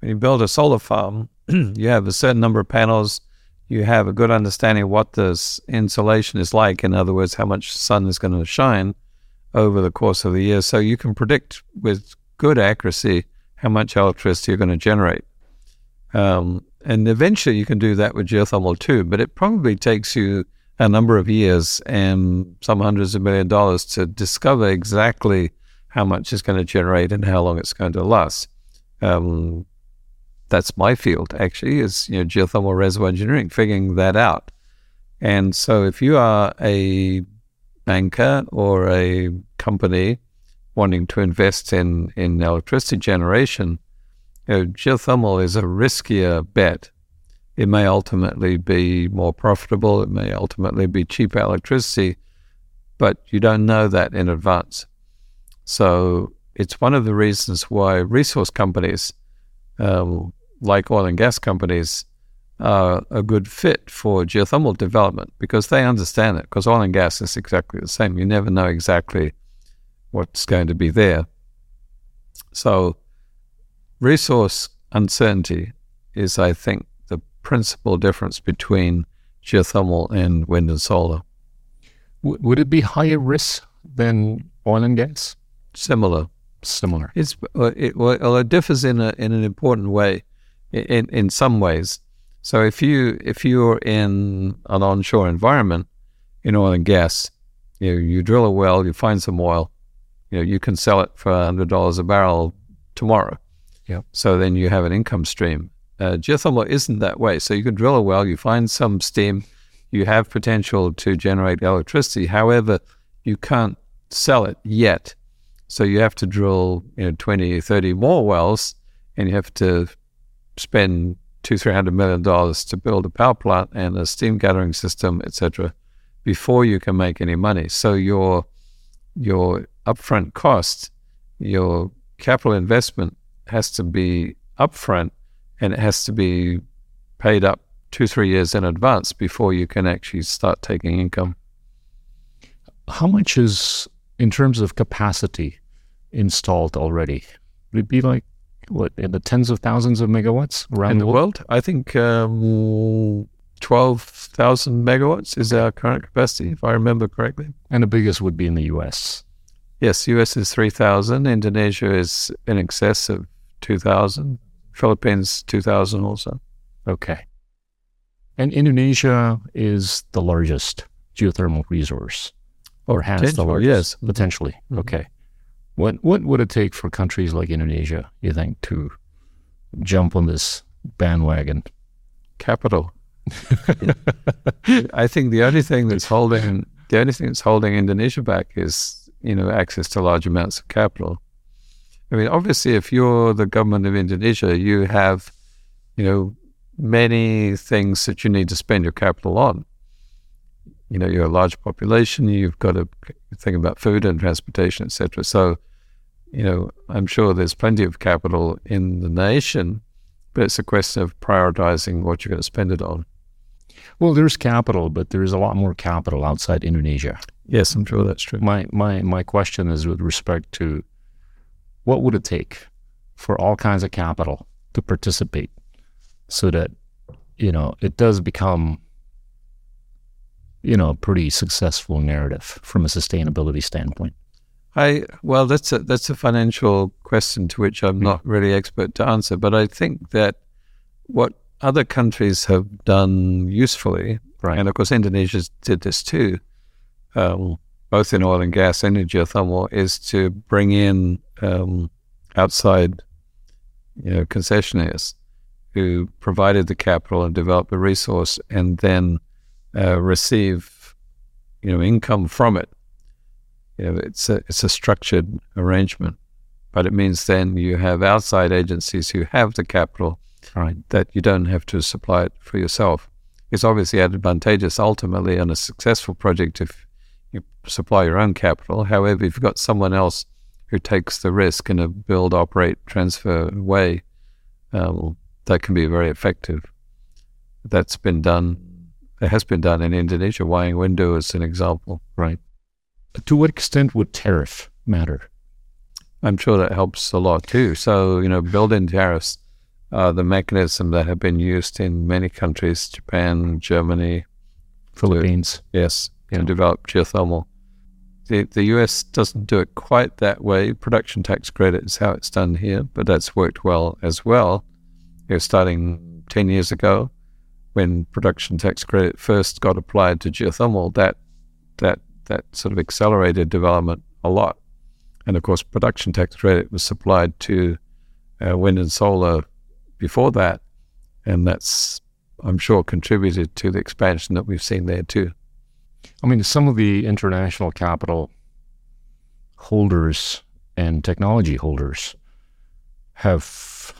when you build a solar farm, you have a certain number of panels. You have a good understanding of what this insolation is like. In other words, how much sun is going to shine over the course of the year. So you can predict with good accuracy how much electricity you're going to generate. Um, and eventually you can do that with geothermal too, but it probably takes you a number of years and some hundreds of million dollars to discover exactly how much it's going to generate and how long it's going to last. Um, that's my field actually is you know geothermal reservoir engineering, figuring that out. And so if you are a banker or a company wanting to invest in, in electricity generation, you know, geothermal is a riskier bet. It may ultimately be more profitable, it may ultimately be cheaper electricity, but you don't know that in advance. So it's one of the reasons why resource companies, um, like oil and gas companies, are a good fit for geothermal development because they understand it. Because oil and gas is exactly the same. You never know exactly what's going to be there. So, resource uncertainty is, I think, principal difference between geothermal and wind and solar. W- would it be higher risk than oil and gas? Similar. Similar. It's uh, it, well, it differs in a in an important way, in in some ways. So if you if you're in an onshore environment in oil and gas, you know, you drill a well, you find some oil, you know, you can sell it for hundred dollars a barrel tomorrow. Yeah. So then you have an income stream. Uh, geothermal isn't that way. So you can drill a well, you find some steam, you have potential to generate electricity. However, you can't sell it yet so you have to drill, you know, 20, 30 more wells, and you have to spend two, three hundred million dollars to build a power plant and a steam gathering system, etc., before you can make any money. So your your upfront cost, your capital investment has to be upfront, and it has to be paid up two, three years in advance before you can actually start taking income. How much is in terms of capacity installed already? Would it be like what in the tens of thousands of megawatts around in the, world? world? I think um, 12,000 megawatts is our current capacity, if I remember correctly. And the biggest would be in the US. Yes, US is 3,000. Indonesia is in excess of 2,000. Philippines, 2,000 also. Okay. And Indonesia is the largest geothermal resource, or has the largest. Yes, potentially. Mm-hmm. Okay. What what would it take for countries like Indonesia, you think, to jump on this bandwagon? Capital. I think the only thing that's holding the only thing that's holding Indonesia back is you know access to large amounts of capital. I mean, obviously, if you're the government of Indonesia, you have you know many things that you need to spend your capital on. You know, you're a large population. You've got to think about food and transportation, etc. So, you know, I'm sure there's plenty of capital in the nation, but it's a question of prioritizing what you're going to spend it on. Well, there's capital, but there's a lot more capital outside Indonesia. Yes, I'm sure that's true. My my my question is with respect to what would it take for all kinds of capital to participate so that you know it does become you know a pretty successful narrative from a sustainability standpoint I well that's a that's a financial question to which I'm not really expert to answer but I think that what other countries have done usefully right. and of course Indonesia did this too um, both in oil and gas and in geothermal is to bring in um, outside you know concessionaires who provided the capital and developed the resource and then uh, receive you know income from it. You know, it's a it's a structured arrangement, but it means then you have outside agencies who have the capital right. that you don't have to supply it for yourself. It's obviously advantageous ultimately on a successful project if you supply your own capital. However, if you've got someone else who takes the risk in a build, operate, transfer way, um, that can be very effective. That's been done. It has been done in Indonesia. Wayang Windu is an example. Right. To what extent would tariff matter? I'm sure that helps a lot too. So, you know, built-in tariffs are the mechanism that have been used in many countries, Japan, Germany, Philippines. To, yes, yeah. to develop geothermal. The, the US doesn't do it quite that way. Production tax credit is how it's done here, but that's worked well as well you know, starting 10 years ago when production tax credit first got applied to geothermal, that, that, that sort of accelerated development a lot. And of course, production tax credit was supplied to uh, wind and solar before that. And that's, I'm sure, contributed to the expansion that we've seen there too. I mean, some of the international capital holders and technology holders have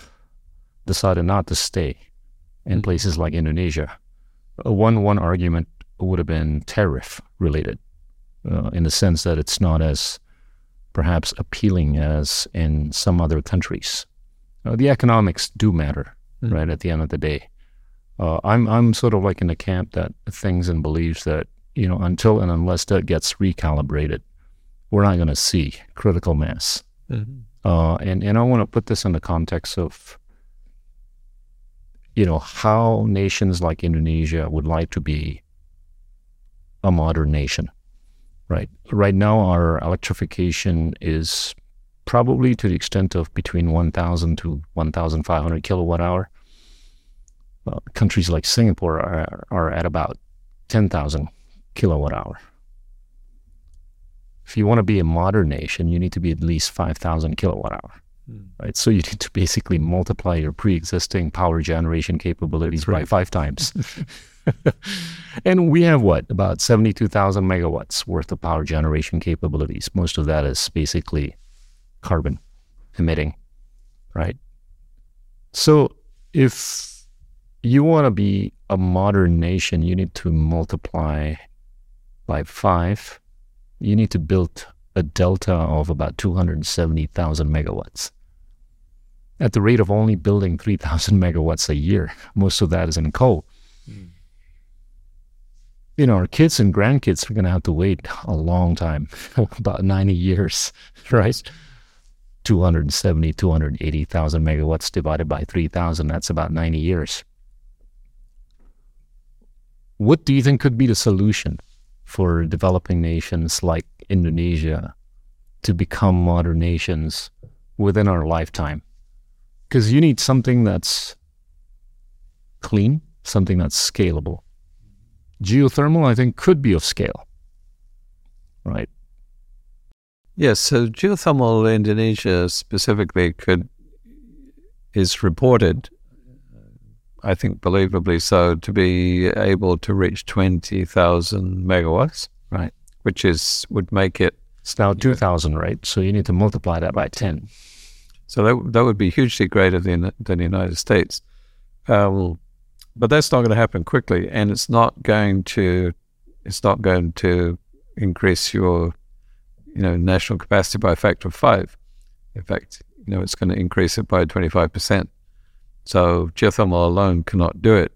decided not to stay in mm-hmm. places like Indonesia. Uh, one one argument would have been tariff related, uh, in the sense that it's not as perhaps appealing as in some other countries. Uh, the economics do matter, mm-hmm. right? At the end of the day, uh, I'm I'm sort of like in the camp that thinks and believes that you know until and unless that gets recalibrated, we're not going to see critical mass. Mm-hmm. Uh, and and I want to put this in the context of you know, how nations like Indonesia would like to be a modern nation, right? Right now, our electrification is probably to the extent of between 1,000 to 1,500 kilowatt hour. Uh, countries like Singapore are, are at about 10,000 kilowatt hour. If you want to be a modern nation, you need to be at least 5,000 kilowatt hour. Hmm. Right. So you need to basically multiply your pre-existing power generation capabilities right. by five times. and we have what about 72,000 megawatts worth of power generation capabilities. Most of that is basically carbon emitting, right? So if you want to be a modern nation, you need to multiply by five. You need to build a delta of about 270,000 megawatts at the rate of only building 3,000 megawatts a year. Most of that is in coal. Mm. You know, our kids and grandkids are going to have to wait a long time, about 90 years, right? 270, 280,000 megawatts divided by 3,000, that's about 90 years. what do you think could be the solution for developing nations like Indonesia to become modern nations within our lifetime? Because you need something that's clean, something that's scalable. Geothermal, I think, could be of scale, right? Yes, so geothermal Indonesia specifically could is reported, I think believably so, to be able to reach twenty thousand megawatts, right? Which is would make it. It's now two thousand, right? So you need to multiply that by ten. So that that would be hugely greater than than the United States. Um, but that's not going to happen quickly, and it's not going to it's not going to increase your you know national capacity by a factor of five. In fact, you know it's going to increase it by twenty five percent. So geothermal alone cannot do it,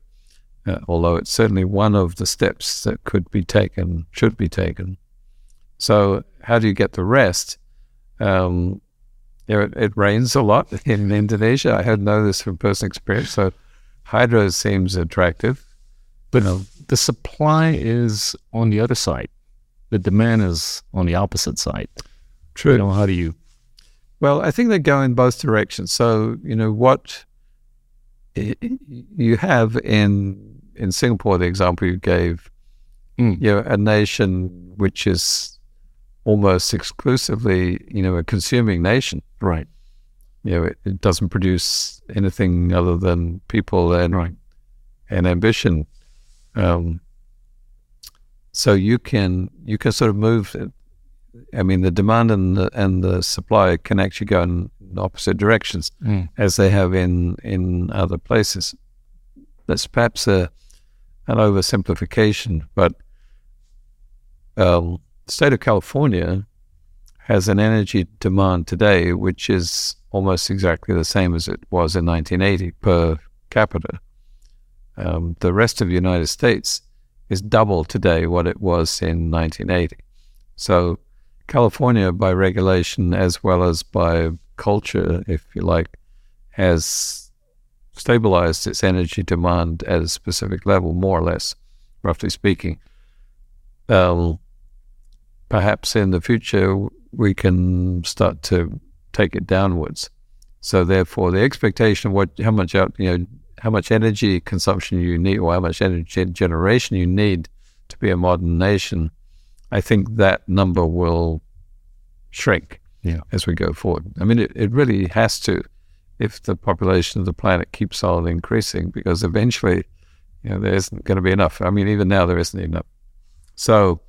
uh, although it's certainly one of the steps that could be taken, should be taken. So how do you get the rest? Um, it, it, rains a lot in Indonesia. I had know this from personal experience. So hydro seems attractive. But you know, the supply is on the other side. The demand is on the opposite side. True. You know, how do you? Well, I think they go in both directions. So, you know, what you have in in Singapore, the example you gave, mm. you know, a nation which is almost exclusively, you know, a consuming nation. Right you know, it, it, doesn't produce anything other than people and right. and ambition. Um, so you can you can sort of move. I mean, the demand and the, and the supply can actually go in opposite directions, mm. as they have in in other places. That's perhaps a an oversimplification, but um, the state of California has an energy demand today which is almost exactly the same as it was in 1980 per capita. Um, the rest of the United States is double today what it was in 1980. So, California, by regulation as well as by culture, if you like, has stabilized its energy demand at a specific level, more or less, roughly speaking. Um, perhaps in the future, we can start to take it downwards. So therefore, the expectation of what how much you know how much energy consumption you need or how much energy generation you need to be a modern nation, I think that number will shrink yeah. as we go forward. I mean, it, it really has to if the population of the planet keeps on increasing because eventually, you know, there isn't going to be enough. I mean, even now there isn't enough. So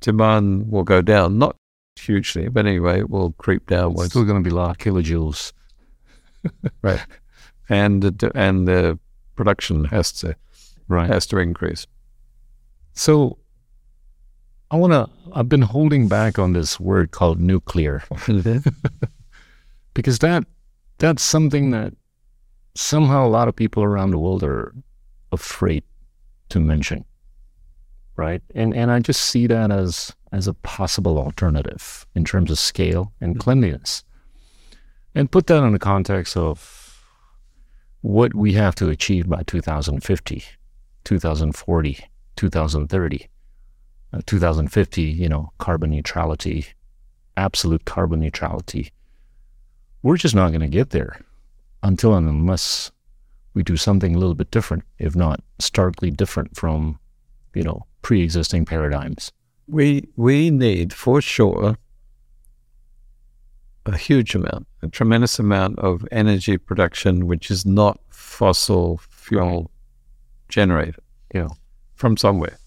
demand will go down, not hugely, but anyway, it will creep downwards. It's still going to be of kilojoules, right? And the, and the production has to right has to increase. So I want to. I've been holding back on this word called nuclear because that that's something that somehow a lot of people around the world are afraid to mention right? And and I just see that as as a possible alternative in terms of scale and mm-hmm. cleanliness. And put that in the context of what we have to achieve by 2050, 2040, 2030, uh, Uh, 2050, you know, carbon neutrality, absolute carbon neutrality. We're just not going to get there until and unless we do something a little bit different, if not starkly different from, you know, pre-existing paradigms. We we need for sure a huge amount, a tremendous amount of energy production which is not fossil fuel generated. Yeah. From somewhere.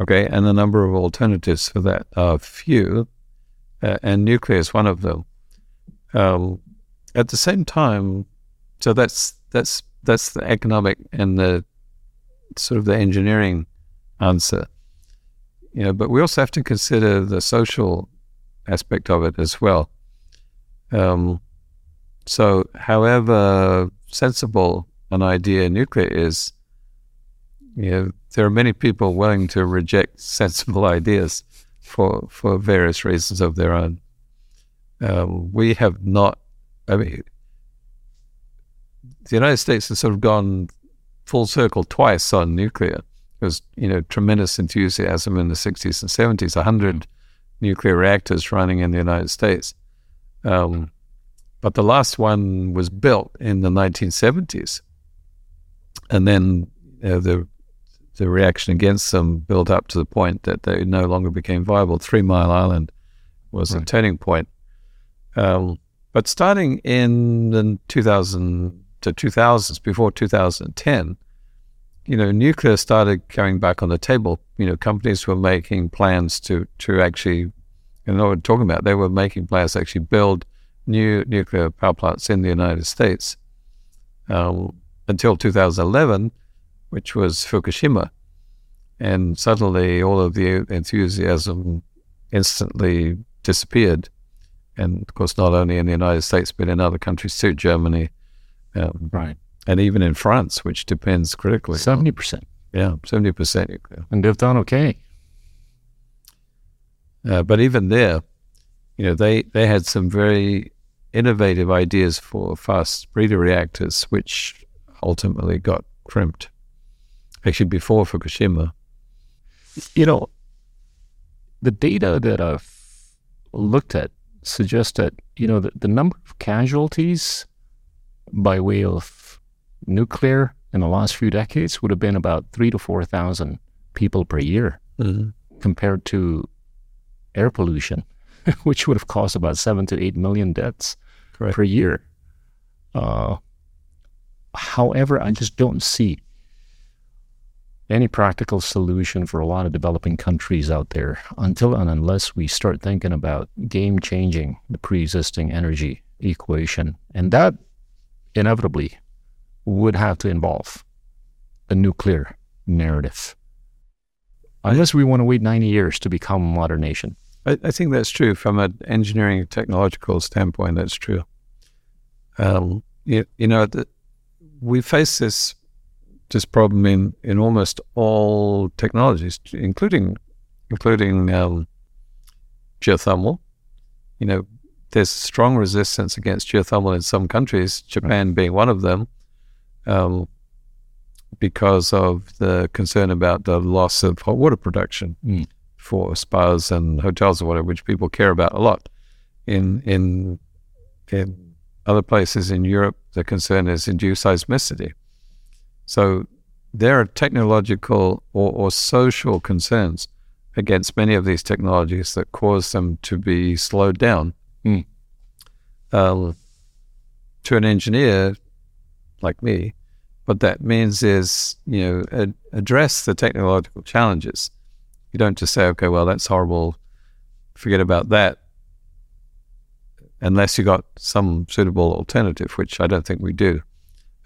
Okay, and the number of alternatives for that are few, uh, and nuclear is one of them. Um, at the same time, so that's that's that's the economic and the sort of the engineering answer. You know, but we also have to consider the social aspect of it as well. Um, so, however sensible an idea nuclear is, you know, there are many people willing to reject sensible ideas for for various reasons of their own. Um, we have not. I mean, the United States has sort of gone full circle twice on nuclear. There was, you know, tremendous enthusiasm in the 60s and 70s, 100 nuclear reactors running in the United States. Um, but the last one was built in the 1970s. And then uh, the the reaction against them built up to the point that they no longer became viable. Three Mile Island was right. a turning point. Um, but starting in the 2000 to 2000s, before 2010, you know, nuclear started coming back on the table. You know, companies were making plans to to actually, you know what I'm talking about. They were making plans to actually build new nuclear power plants in the United States. Um, until 2011, which was Fukushima. And suddenly all of the enthusiasm instantly disappeared. And of course, not only in the United States, but in other countries too, Germany. Um, right. And even in France, which depends critically. 70%. Yeah, 70% nuclear. And they've done okay. Uh, but even there, you know, they, they had some very innovative ideas for fast breeder reactors, which ultimately got crimped actually before Fukushima. You know, the data that I've looked at suggests that, you know, the, the number of casualties by way of nuclear in the last few decades would have been about three to 4,000 people per year mm-hmm. compared to air pollution, which would have caused about seven to eight million deaths Correct. per year. Uh, however, I just don't see any practical solution for a lot of developing countries out there until and unless we start thinking about game changing the pre existing energy equation. And that inevitably would have to involve a nuclear narrative. Unless we want to wait 90 years to become a modern nation. I, I think that's true from an engineering technological standpoint. That's true. Um, you, you know, the, we face this this problem in, in almost all technologies, including including um, geothermal. You know, there's strong resistance against geothermal in some countries, Japan right. being one of them, um, because of the concern about the loss of hot water production mm. for spas and hotels or whatever, which people care about a lot. In in in other places in Europe, the concern is induced seismicity. So there are technological or, or social concerns against many of these technologies that cause them to be slowed down. Mm. Um, to an engineer like me, what that means is, you know, ad- address the technological challenges. You don't just say, okay, well, that's horrible, forget about that, unless you got some suitable alternative, which I don't think we do.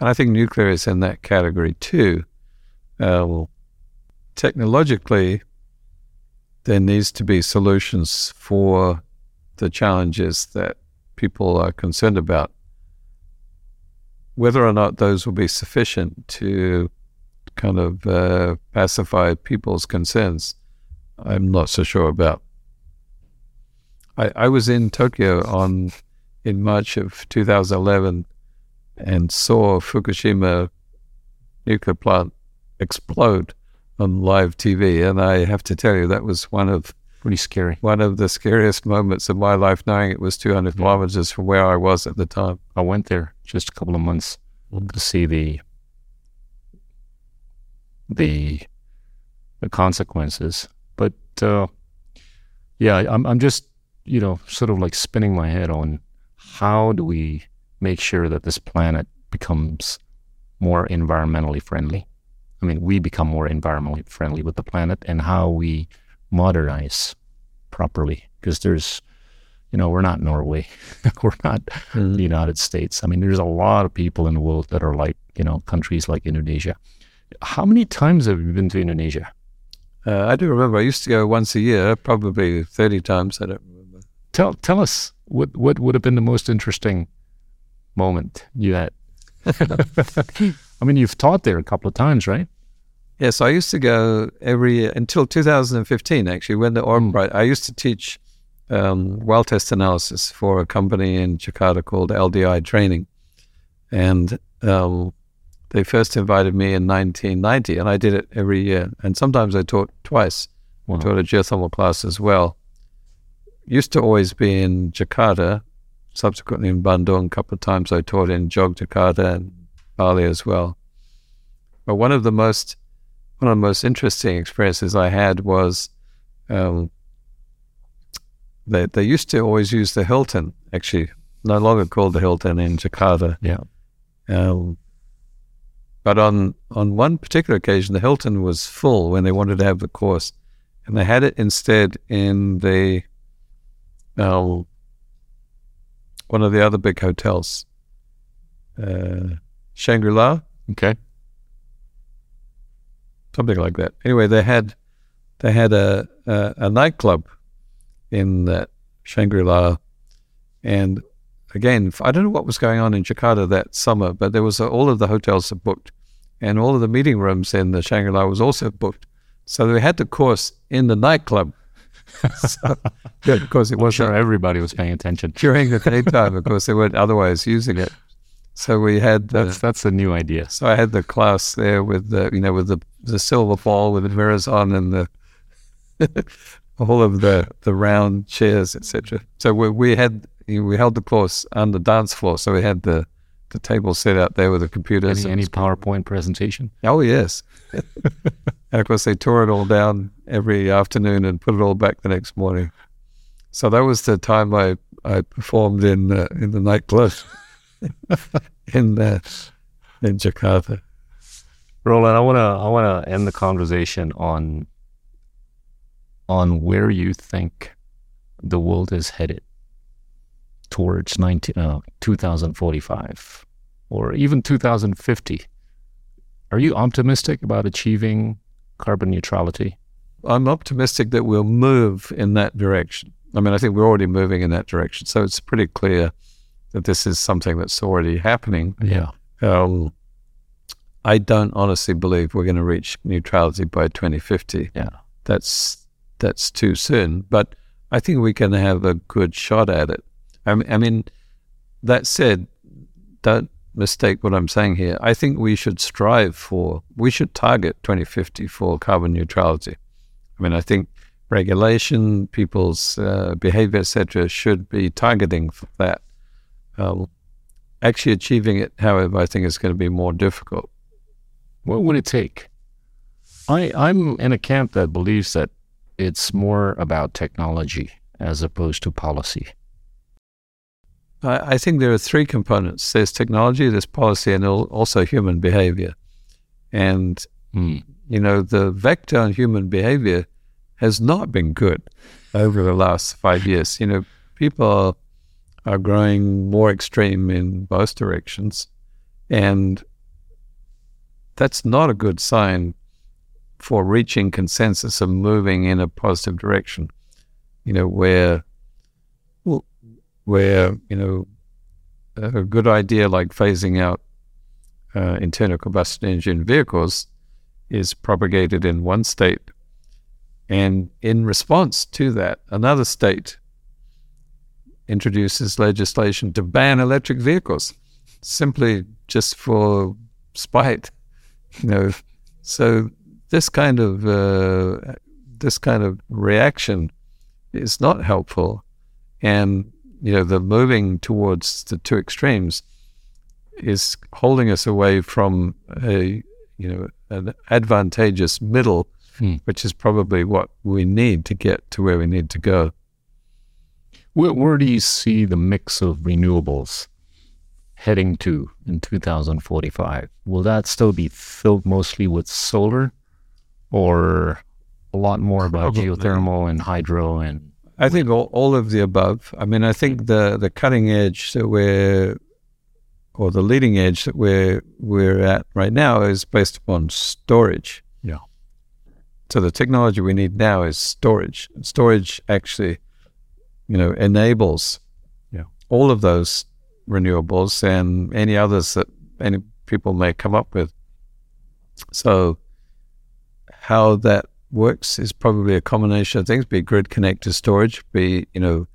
And I think nuclear is in that category too. Uh, well, technologically, there needs to be solutions for the challenges that people are concerned about. Whether or not those will be sufficient to kind of uh, pacify people's concerns, I'm not so sure about. I, I was in Tokyo on in March of 2011 and saw Fukushima nuclear plant explode on live TV. And I have to tell you, that was one of pretty scary. One of the scariest moments of my life, knowing it was 200 kilometers from where I was at the time. I went there just a couple of months to see the the the consequences. But uh, yeah, I'm I'm just you know sort of like spinning my head on how do we make sure that this planet becomes more environmentally friendly. I mean, we become more environmentally friendly with the planet and how we modernize properly. Because there's, you know, we're not Norway, we're not mm. the United States. I mean, there's a lot of people in the world that are like, you know, countries like Indonesia. How many times have you been to Indonesia? Uh, I do remember. I used to go once a year, probably thirty times. I don't remember. Tell tell us what what would have been the most interesting moment you had? I mean, you've taught there a couple of times, right? Yes, I used to go every until 2015. Actually, when the Orb mm. I used to teach um, well test analysis for a company in Jakarta called LDI Training, and um, they first invited me in 1990, and I did it every year. And sometimes I taught twice. Wow. I taught a geothermal class as well. Used to always be in Jakarta, subsequently in Bandung. A couple of times I taught in Yogyakarta and Bali as well. But one of the most one of the most interesting experiences I had was um, they they used to always use the Hilton, actually no longer called the Hilton in Jakarta. Yeah. Um, but on on one particular occasion, the Hilton was full when they wanted to have the course, and they had it instead in the uh, one of the other big hotels, uh, Shangri La, Okay. something like that. Anyway, they had they had a a, a nightclub in that Shangri La, and again, I don't know what was going on in Jakarta that summer, but there was a, all of the hotels are booked, and all of the meeting rooms in the Shangri La was also booked. So they had the course in the nightclub. so, because it I'm wasn't sure everybody was paying attention. during the daytime. Of course, they weren't otherwise using it. So we had the, That's that's a new idea. so I had the class there with the you know with the the silver ball with the mirrors on and the all of the the round chairs etc. So we we had we held the course on the dance floor. So we had the the table set out there with the computers. Any, any PowerPoint presentation? oh yes, and of course they tore it all down every afternoon and put it all back the next morning. So that was the time I I performed in uh, in the nightclub in uh, in Jakarta. Roland, I wanna I wanna end the conversation on on where you think the world is headed towards 19, uh, 2045 or even 2050. Are you optimistic about achieving carbon neutrality? I'm optimistic that we'll move in that direction. I mean, I think we're already moving in that direction. So it's pretty clear that this is something that's already happening. Yeah. Um, I don't honestly believe we're going to reach neutrality by 2050. Yeah. That's that's too soon. But I think we can have a good shot at it. I mean, that said, don't mistake what I'm saying here. I think we should strive for, we should target 2050 for carbon neutrality. I mean, I think regulation, people's uh, behavior, etc., should be targeting that. Um, actually achieving it, however, I think is going to be more difficult. What would it take? I, I'm in a camp that believes that it's more about technology as opposed to policy. I, I think there are three components there's technology, there's policy, and also human behavior. And, Hmm. you know, the vector on human behavior has not been good over the last five years. You know, people are, are growing more extreme in both directions. And that's not a good sign for reaching consensus and moving in a positive direction. You know, where where you know a good idea like phasing out uh, internal combustion engine vehicles is propagated in one state, and in response to that, another state introduces legislation to ban electric vehicles, simply just for spite. You know, so this kind of uh, this kind of reaction is not helpful, and you know the moving towards the two extremes is holding us away from a you know an advantageous middle, Hmm. which is probably what we need to get to where we need to go. Where, where do you see the mix of renewables heading to in 2045? Will that still be filled mostly with solar or a lot more about Probably. geothermal and hydro and I think all, all of the above. I mean, I think mm. the, the cutting edge that we're, or the leading edge that we're we're at right now is based upon storage. Yeah. So the technology we need now is storage. Storage actually, you know, enables Yeah. all of those renewables and any others that any people may come up with. So how that works is probably a combination of things: be grid connected storage, be you know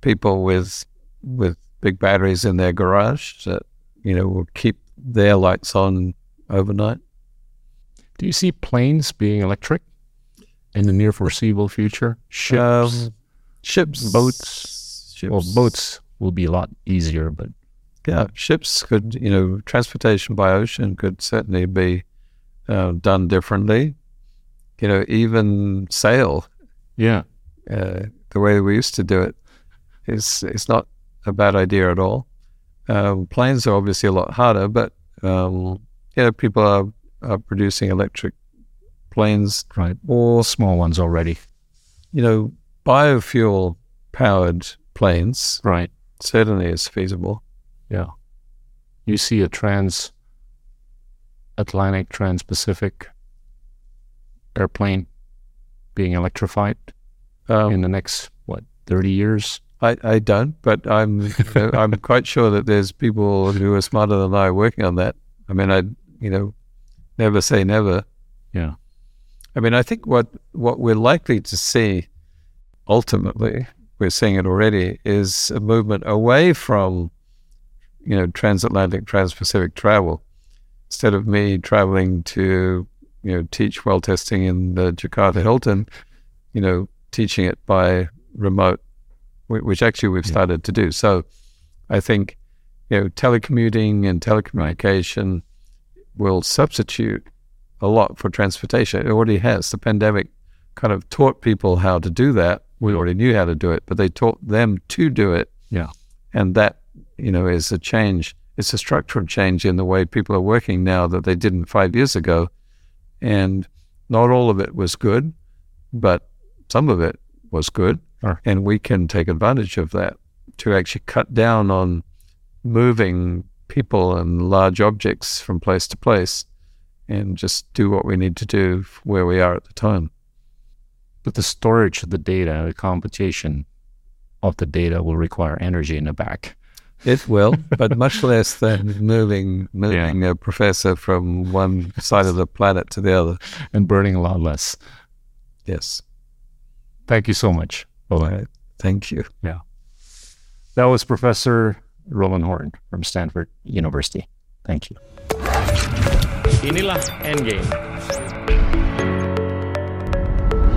people with with big batteries in their garage that you know will keep their lights on overnight. Do you see planes being electric in the near foreseeable future? Ships, Um, ships, boats. ships. Well, boats will be a lot easier, but Yeah, ships could, you know, transportation by ocean could certainly be uh, done differently. You know, even sail yeah, uh, the way we used to do it is is not a bad idea at all. Um, planes are obviously a lot harder, but um, you know, people are, are producing electric planes right. All small ones already. you know, biofuel powered planes Right. certainly is feasible. Yeah. You see a trans Atlantic, trans Pacific airplane being electrified Um, in the next, what, 30 years? I, I don't, but I'm I'm quite sure that there's people who are smarter than I working on that. I mean, I you know, never say never. Yeah. I mean, I think what what we're likely to see ultimately, we're seeing it already, is a movement away from you know transatlantic, transpacific travel. Instead of me traveling to you know teach well testing in the Jakarta Hilton, you know, teaching it by remote, which actually we've Yeah. started to do. So, I think you know telecommuting and telecommunication will substitute a lot for transportation. It already has. The pandemic kind of taught people how to do that. We already knew how to do it, but they taught them to do it. Yeah. And that, you know, is a change. It's a structural change in the way people are working now that they didn't five years ago. And not all of it was good, but some of it was good. Sure. And we can take advantage of that to actually cut down on moving people and large objects from place to place and just do what we need to do where we are at the time. But the storage of the data, the computation of the data will require energy in the back. It will, but much less than moving moving a professor from one side of the planet to the other. and burning a lot less. Yes. Thank you so much. All Roland. right. Thank you. Yeah. That was Professor Roland Horne from Stanford University. Thank you. Inilah Endgame.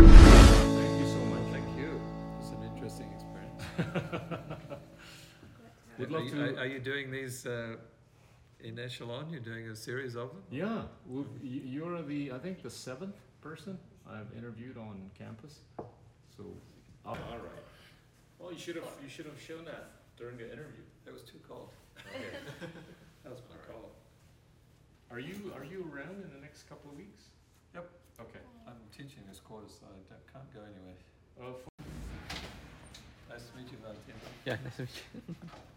Thank you so much. Thank you. It's an interesting experience. We'd love are, you, to- are, are you doing these uh, in echelon? You're doing a series of them? Yeah, well, y- you're the, I think, the seventh person I've interviewed on campus. So, all right. Well, you should have, you should have shown that during the interview. It was too cold. that was my call. Are you, are you around in the next couple of weeks? Yep. Okay. I'm teaching this course, so I don't, can't go anywhere. Uh, Nice to meet you, Valentina. Yeah, nice to meet you.